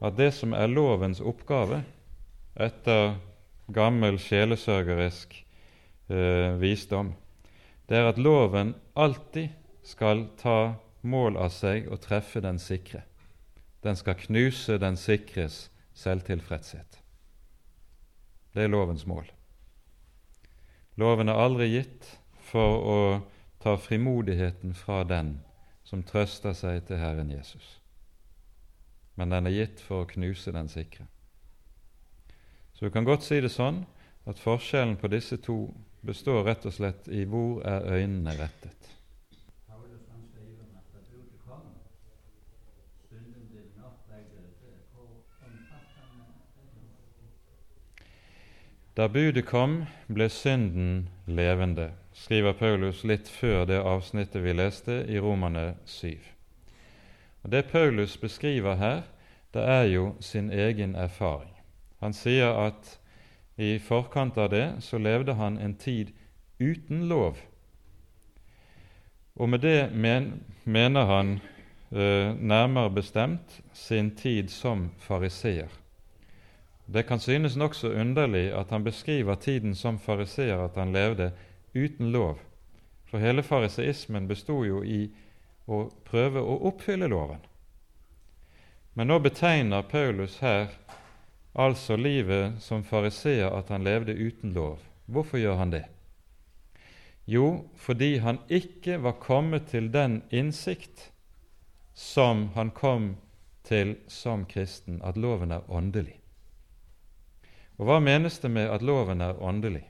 at det som er lovens oppgave etter gammel sjelesørgerisk eh, visdom, det er at loven alltid skal ta mål av seg og treffe den sikre. Den skal knuse den sikres selvtilfredshet. Det er lovens mål. Loven er aldri gitt for å ta frimodigheten fra den som trøster seg til Herren Jesus, men den er gitt for å knuse den sikre. Så du kan godt si det sånn at forskjellen på disse to består rett og slett i hvor er øynene rettet. Da budet kom, ble synden levende, skriver Paulus litt før det avsnittet vi leste i Romane 7. Og Det Paulus beskriver her, det er jo sin egen erfaring. Han sier at i forkant av det så levde han en tid uten lov. Og med det men, mener han eh, nærmere bestemt sin tid som fariseer. Det kan synes nokså underlig at han beskriver tiden som fariseer, at han levde uten lov. For hele fariseismen bestod jo i å prøve å oppfylle loven. Men nå betegner Paulus her altså livet som fariseer at han levde uten lov. Hvorfor gjør han det? Jo, fordi han ikke var kommet til den innsikt som han kom til som kristen, at loven er åndelig. Og hva menes det med at loven er åndelig?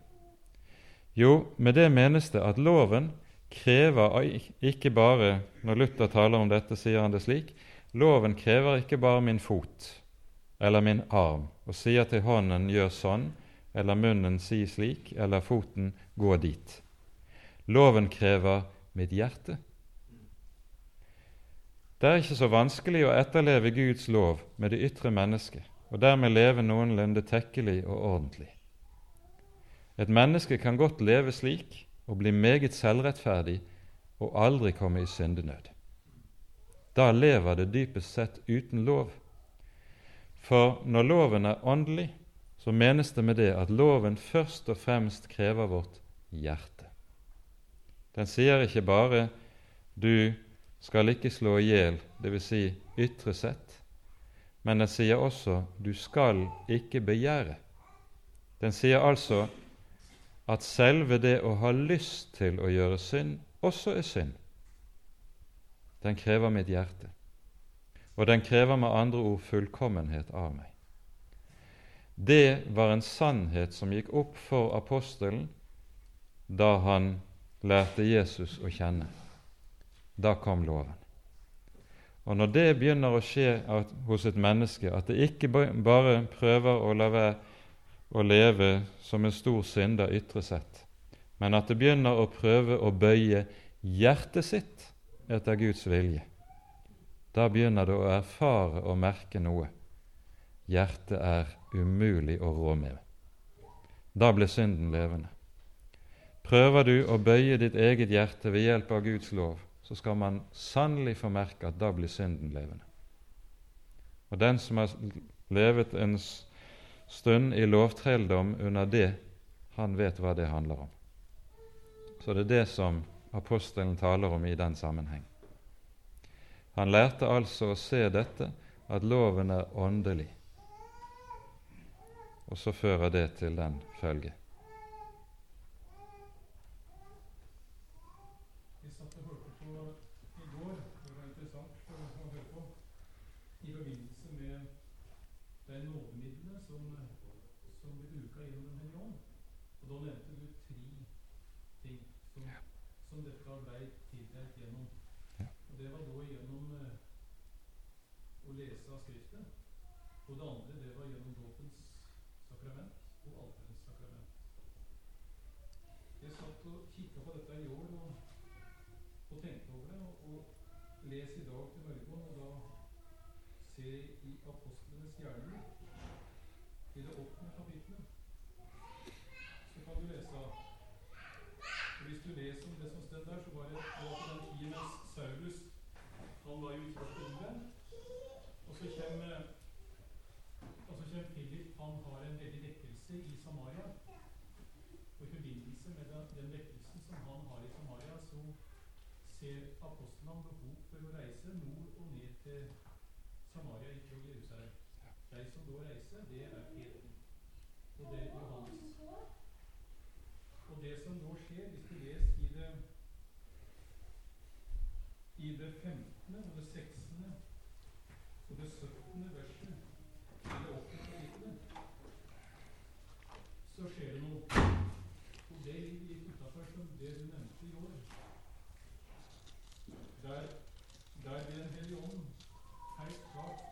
Jo, med det menes det at loven krever ikke bare Når Luther taler om dette, sier han det slik loven krever ikke bare min fot eller min arm og sier til hånden 'gjør sånn', eller munnen 'si slik', eller foten 'gå dit'. Loven krever mitt hjerte. Det er ikke så vanskelig å etterleve Guds lov med det ytre mennesket og dermed leve noenlunde tekkelig og ordentlig. Et menneske kan godt leve slik og bli meget selvrettferdig og aldri komme i syndenød. Da lever det dypest sett uten lov. For når loven er åndelig, så menes det med det at loven først og fremst krever vårt hjerte. Den sier ikke bare 'du skal ikke slå i hjel', dvs. Si ytre sett, men den sier også 'du skal ikke begjære'. Den sier altså at selve det å ha lyst til å gjøre synd også er synd. Den krever mitt hjerte, og den krever med andre ord fullkommenhet av meg. Det var en sannhet som gikk opp for apostelen da han lærte Jesus å kjenne. Da kom loven. Og når det begynner å skje hos et menneske, at det ikke bare prøver å la være å leve som en stor synder ytre sett, men at det begynner å prøve å bøye hjertet sitt etter Guds vilje, da begynner du å erfare og merke noe. Hjertet er umulig å rå med. Da blir synden levende. prøver du å bøye ditt eget hjerte ved hjelp av Guds lov, så skal man sannelig få merke at da blir synden levende. Og den som har levet en stund i lovtrelldom under det, han vet hva det handler om. Så det er det som apostelen taler om i den sammenheng. Han lærte altså å se dette, at loven er åndelig, og så fører det til den følge. Eh, Samaria gikk jo til Jerusalem. De som da reiser, det er Peter. Og det er Johannes. Og det som nå skjer, hvis du leser i det i det 15. og det 16. og det 17. verset i det 8. kapittelet, så skjer det noe. Og det gikk utafor som det du nevnte i år. Der, der ved en hellige ånd God.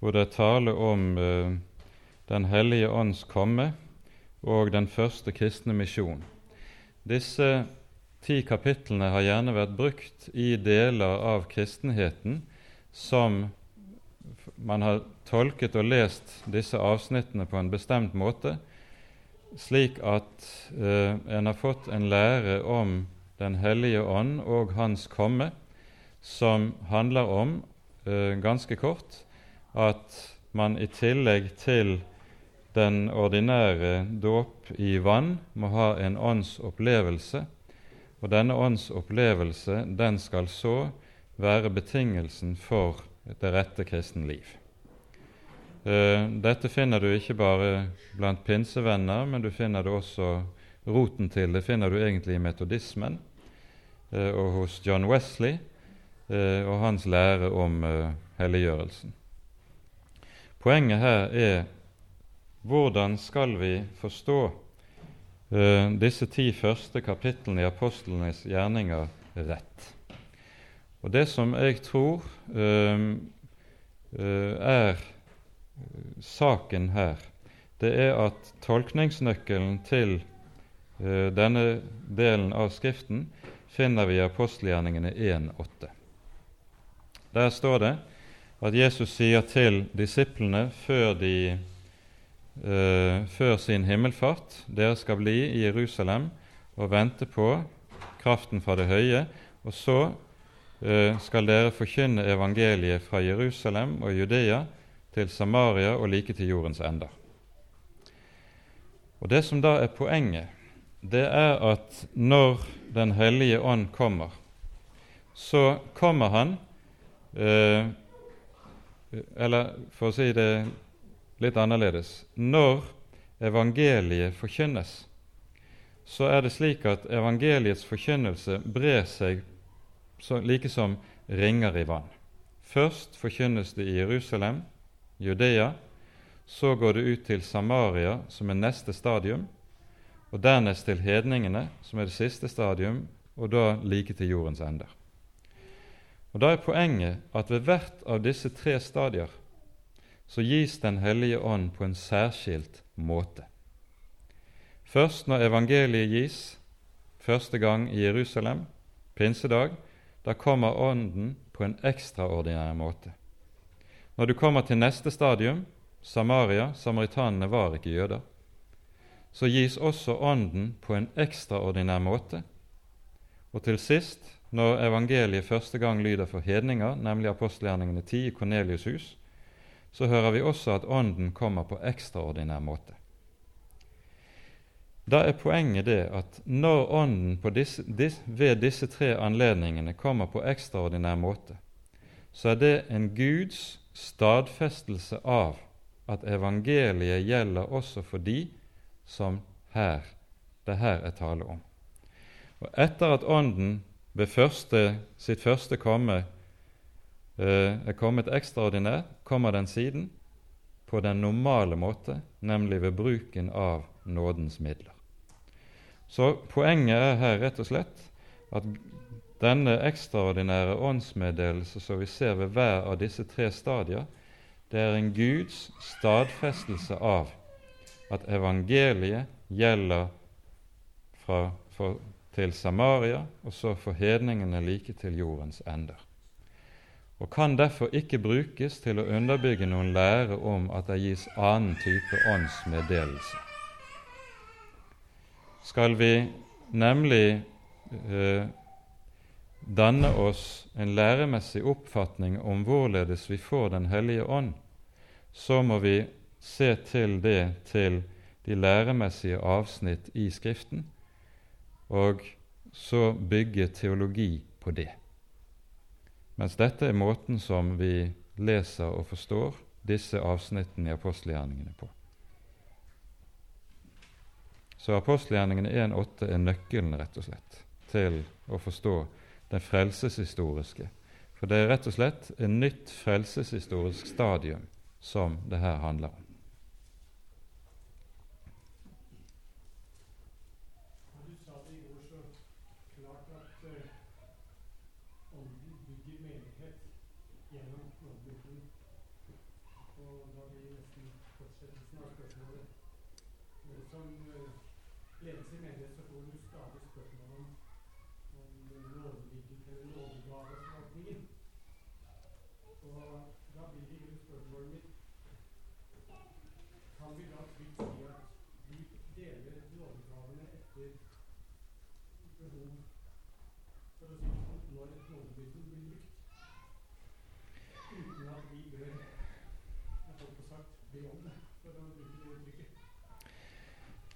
hvor det er tale om eh, Den hellige ånds komme og den første kristne misjon. Disse ti kapitlene har gjerne vært brukt i deler av kristenheten som man har tolket og lest disse avsnittene på en bestemt måte, slik at eh, en har fått en lære om Den hellige ånd og Hans komme, som handler om, eh, ganske kort, at man i tillegg til den ordinære dåp i vann må ha en åndsopplevelse, og denne åndsopplevelse den skal så være betingelsen for det rette kristen liv. dette finner du ikke bare blant pinsevenner, men du finner det også roten til det finner du egentlig i metodismen eh, og hos John Wesley eh, og hans lære om helliggjørelsen. Poenget her er hvordan skal vi forstå disse ti første kapitlene i apostlenes gjerninger rett? Og Det som jeg tror er saken her, det er at tolkningsnøkkelen til uh, denne delen av Skriften finner vi i apostelgjerningene 1.8. Der står det at Jesus sier til disiplene før, de, uh, før sin himmelfart dere skal bli i Jerusalem og vente på kraften fra det høye, og så uh, skal dere forkynne evangeliet fra Jerusalem og Judea til Samaria og like til jordens ender. Og Det som da er poenget, det er at når Den hellige ånd kommer, så kommer han eh, Eller for å si det litt annerledes Når evangeliet forkynnes, så er det slik at evangeliets forkynnelse brer seg så, like som ringer i vann. Først forkynnes det i Jerusalem, Judea. Så går det ut til Samaria, som er neste stadium, og dernest til hedningene, som er det siste stadium, og da like til jordens ender. Og Da er poenget at ved hvert av disse tre stadier så gis Den hellige ånd på en særskilt måte. Først når evangeliet gis første gang i Jerusalem, pinsedag, da kommer Ånden på en ekstraordinær måte. Når du kommer til neste stadium, Samaria, samaritanene var ikke jøder, så gis også Ånden på en ekstraordinær måte. Og til sist, når evangeliet første gang lyder for hedninger, nemlig apostelgjerningene 10 i Kornelius' hus, så hører vi også at Ånden kommer på ekstraordinær måte. Da er poenget det at når Ånden disse, dis, ved disse tre anledningene kommer på ekstraordinær måte, så er det en Guds stadfestelse av at evangeliet gjelder også for de som her, det her er tale om. Og Etter at Ånden ved første, sitt første komme eh, er kommet ekstraordinær, kommer den siden på den normale måte, nemlig ved bruken av nådens midler. Så poenget er her rett og slett at denne ekstraordinære åndsmeddelelse som vi ser ved hver av disse tre stadier, det er en Guds stadfestelse av at evangeliet gjelder fra, for, til Samaria og så for hedningene like til jordens ender. Og kan derfor ikke brukes til å underbygge noen lære om at det gis annen type åndsmeddelelse skal vi nemlig eh, danne oss en læremessig oppfatning om hvorledes vi får Den hellige ånd, så må vi se til det til de læremessige avsnitt i Skriften, og så bygge teologi på det. Mens dette er måten som vi leser og forstår disse avsnittene i apostelgjerningene på. Så apostelgjerningene 1.8 er nøkkelen rett og slett til å forstå den frelseshistoriske. For det er rett og slett et nytt frelseshistorisk stadium som det her handler om.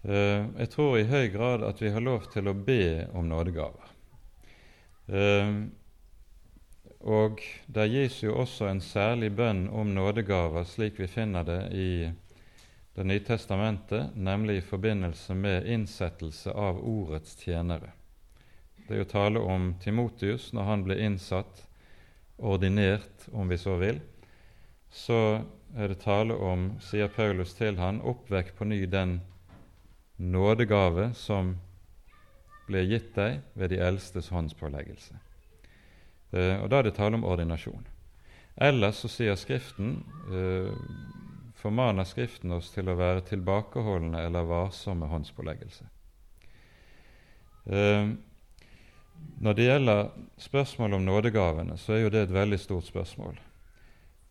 Jeg tror i høy grad at vi har lov til å be om nådegaver. Eh, og der gis jo også en særlig bønn om nådegaver, slik vi finner det i Det nye testamentet, nemlig i forbindelse med innsettelse av ordets tjenere. Det er jo tale om Timotius når han ble innsatt, ordinert, om vi så vil. Så er det tale om, sier Paulus til han, oppvekk på ny den nådegave som ble gitt deg ved de eldstes håndspåleggelse. Eh, og Da er det tale om ordinasjon. Ellers så sier Skriften, eh, formaner Skriften oss til å være tilbakeholdne eller varsomme håndspåleggelse. Eh, når det gjelder spørsmålet om nådegavene, så er jo det et veldig stort spørsmål.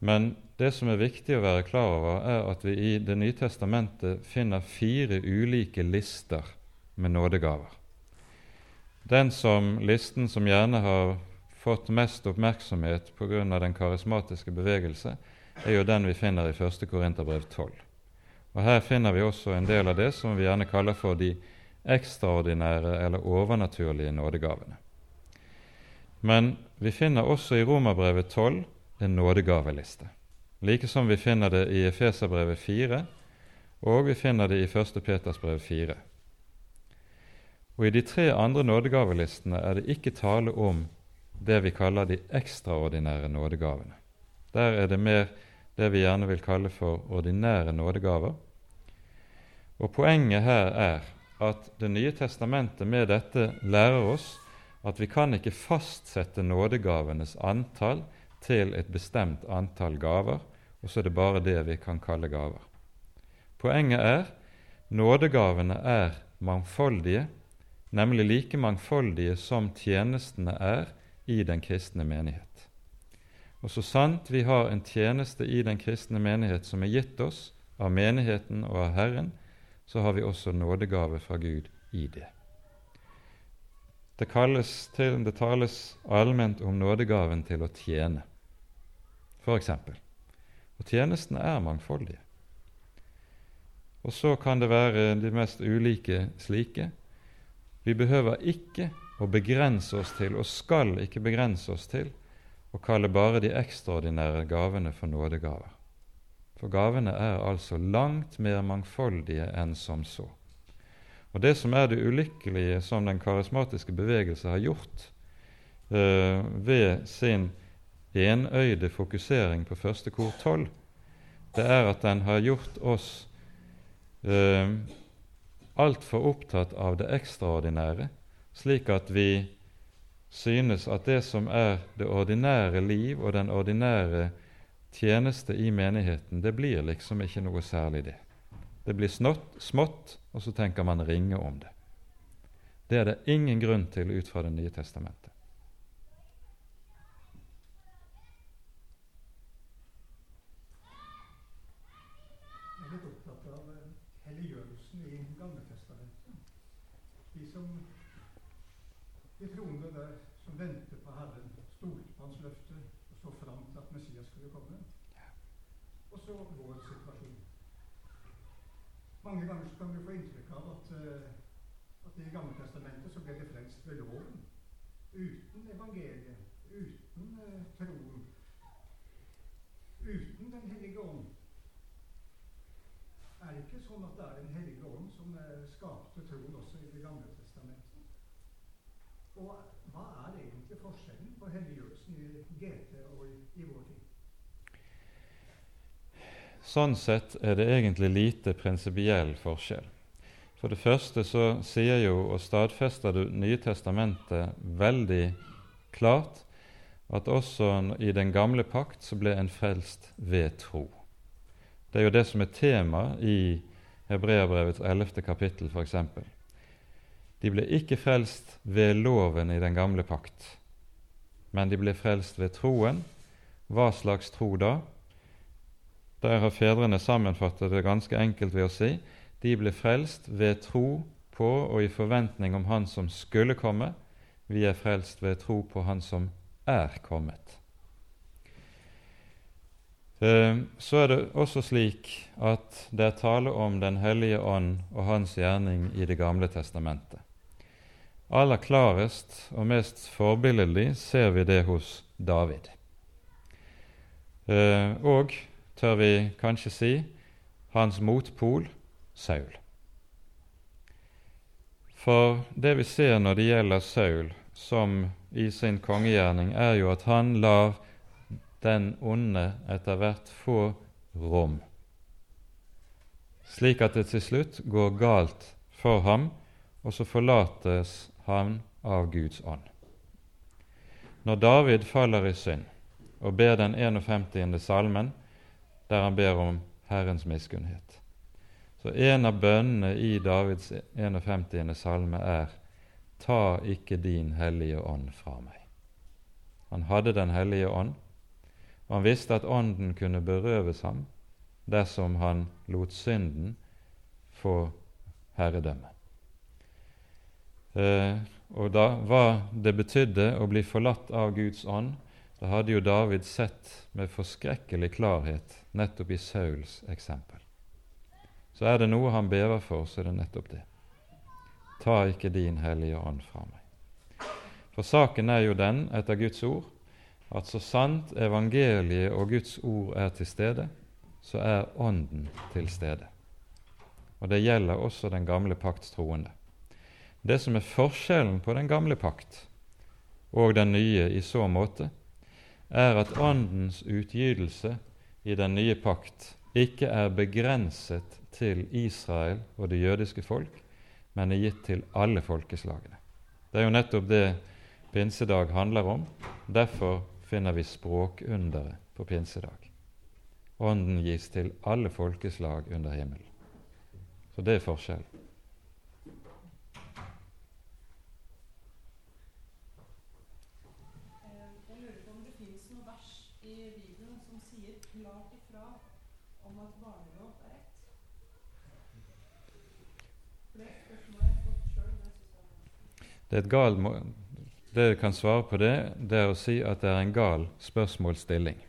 Men det som er viktig å være klar over, er at vi i Det nye testamentet finner fire ulike lister med nådegaver. Den som listen som gjerne har fått mest oppmerksomhet pga. den karismatiske bevegelse, er jo den vi finner i 1. Korinterbrev 12. Og Her finner vi også en del av det som vi gjerne kaller for de ekstraordinære eller overnaturlige nådegavene. Men vi finner også i Romerbrevet 12 en nådegaveliste, like som vi finner det i Efeserbrevet 4, og vi finner det i 1. Peters brev 4. Og I de tre andre nådegavelistene er det ikke tale om det vi kaller de ekstraordinære nådegavene. Der er det mer det vi gjerne vil kalle for ordinære nådegaver. Og Poenget her er at Det nye testamentet med dette lærer oss at vi kan ikke fastsette nådegavenes antall til et bestemt antall gaver, og så er det bare det vi kan kalle gaver. Poenget er nådegavene er mangfoldige, nemlig like mangfoldige som tjenestene er i den kristne menighet. Og så sant vi har en tjeneste i den kristne menighet som er gitt oss av menigheten og av Herren, så har vi også nådegave fra Gud i det. Det, kalles til, det tales allment om nådegaven til å tjene, f.eks. Og tjenestene er mangfoldige. Og så kan det være de mest ulike slike. Vi behøver ikke å begrense oss til, og skal ikke begrense oss til, å kalle bare de ekstraordinære gavene for nådegaver. For gavene er altså langt mer mangfoldige enn som så. Og Det som er det ulykkelige som den karismatiske bevegelse har gjort eh, ved sin enøyde fokusering på første kor 12, det er at den har gjort oss eh, altfor opptatt av det ekstraordinære, slik at vi synes at det som er det ordinære liv og den ordinære tjeneste i menigheten, det blir liksom ikke noe særlig, det. Det blir snott, smått, og så tenker man ringe om det. Det er det ingen grunn til ut fra Det nye testamentet. Mange ganger så kan vi få inntrykk av at, uh, at i Gammeltestamentet så ble det frelst ved loven. Uten evangeliet, uten uh, troen, uten Den hellige ånd. Er det ikke sånn at det er Den hellige ånd som uh, skapte troen også i Det gamle testamentet? Og hva er egentlig forskjellen på helliggjørelsen i GT og i, i vår tid? Sånn sett er det egentlig lite prinsipiell forskjell. For det første så sier jo og stadfester Det nye testamentet veldig klart at også i den gamle pakt så ble en frelst ved tro. Det er jo det som er tema i Hebreabrevets 11. kapittel, f.eks. De ble ikke frelst ved loven i den gamle pakt, men de ble frelst ved troen. Hva slags tro da? Der har fedrene sammenfattet det ganske enkelt ved å si de ble frelst ved tro på og i forventning om Han som skulle komme. Vi er frelst ved tro på Han som er kommet. Eh, så er det også slik at det er tale om Den hellige ånd og hans gjerning i Det gamle testamentet. Aller klarest og mest forbilledlig ser vi det hos David. Eh, og tør vi kanskje si, hans motpol Saul. For det vi ser når det gjelder Saul, som i sin kongegjerning, er jo at han lar den onde etter hvert få rom, slik at det til slutt går galt for ham, og så forlates han av Guds ånd. Når David faller i synd og ber den 51. salmen, der han ber om Herrens miskunnhet. Så en av bønnene i Davids 51. salme er Ta ikke din hellige ånd fra meg. Han hadde Den hellige ånd, og han visste at ånden kunne berøves ham dersom han lot synden få herredømme. Eh, og da hva det betydde å bli forlatt av Guds ånd, da hadde jo David sett med forskrekkelig klarhet nettopp i Sauls eksempel. Så er det noe han bever for, så er det nettopp det. ta ikke din Hellige Ånd fra meg. For saken er jo den, etter Guds ord, at så sant evangeliet og Guds ord er til stede, så er Ånden til stede. Og det gjelder også den gamle pakts troende. Det som er forskjellen på den gamle pakt og den nye i så måte, er at Åndens utgytelse i den nye pakt ikke er begrenset til Israel og det jødiske folk, men er gitt til alle folkeslagene. Det er jo nettopp det pinsedag handler om. Derfor finner vi språkunderet på pinsedag. Ånden gis til alle folkeslag under himmelen. Så det er forskjellen. Jeg lurer på om det fins noe vers i Bibelen som sier klart ifra om at barnedåp er rett? For det spørsmålet har jeg fått sjøl. Det syns jeg er vanskelig. Det et gal det jeg kan svare på det, det er å si at det er en gal spørsmålsstilling.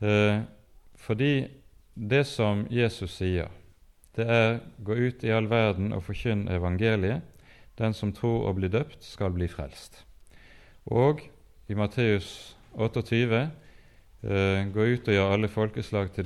Eh, fordi det som Jesus sier, det er 'gå ut i all verden og forkynn evangeliet'. Den som tror og blir døpt, skal bli frelst. Og i Matteus 28 eh, 'gå ut og gjør alle folkeslag til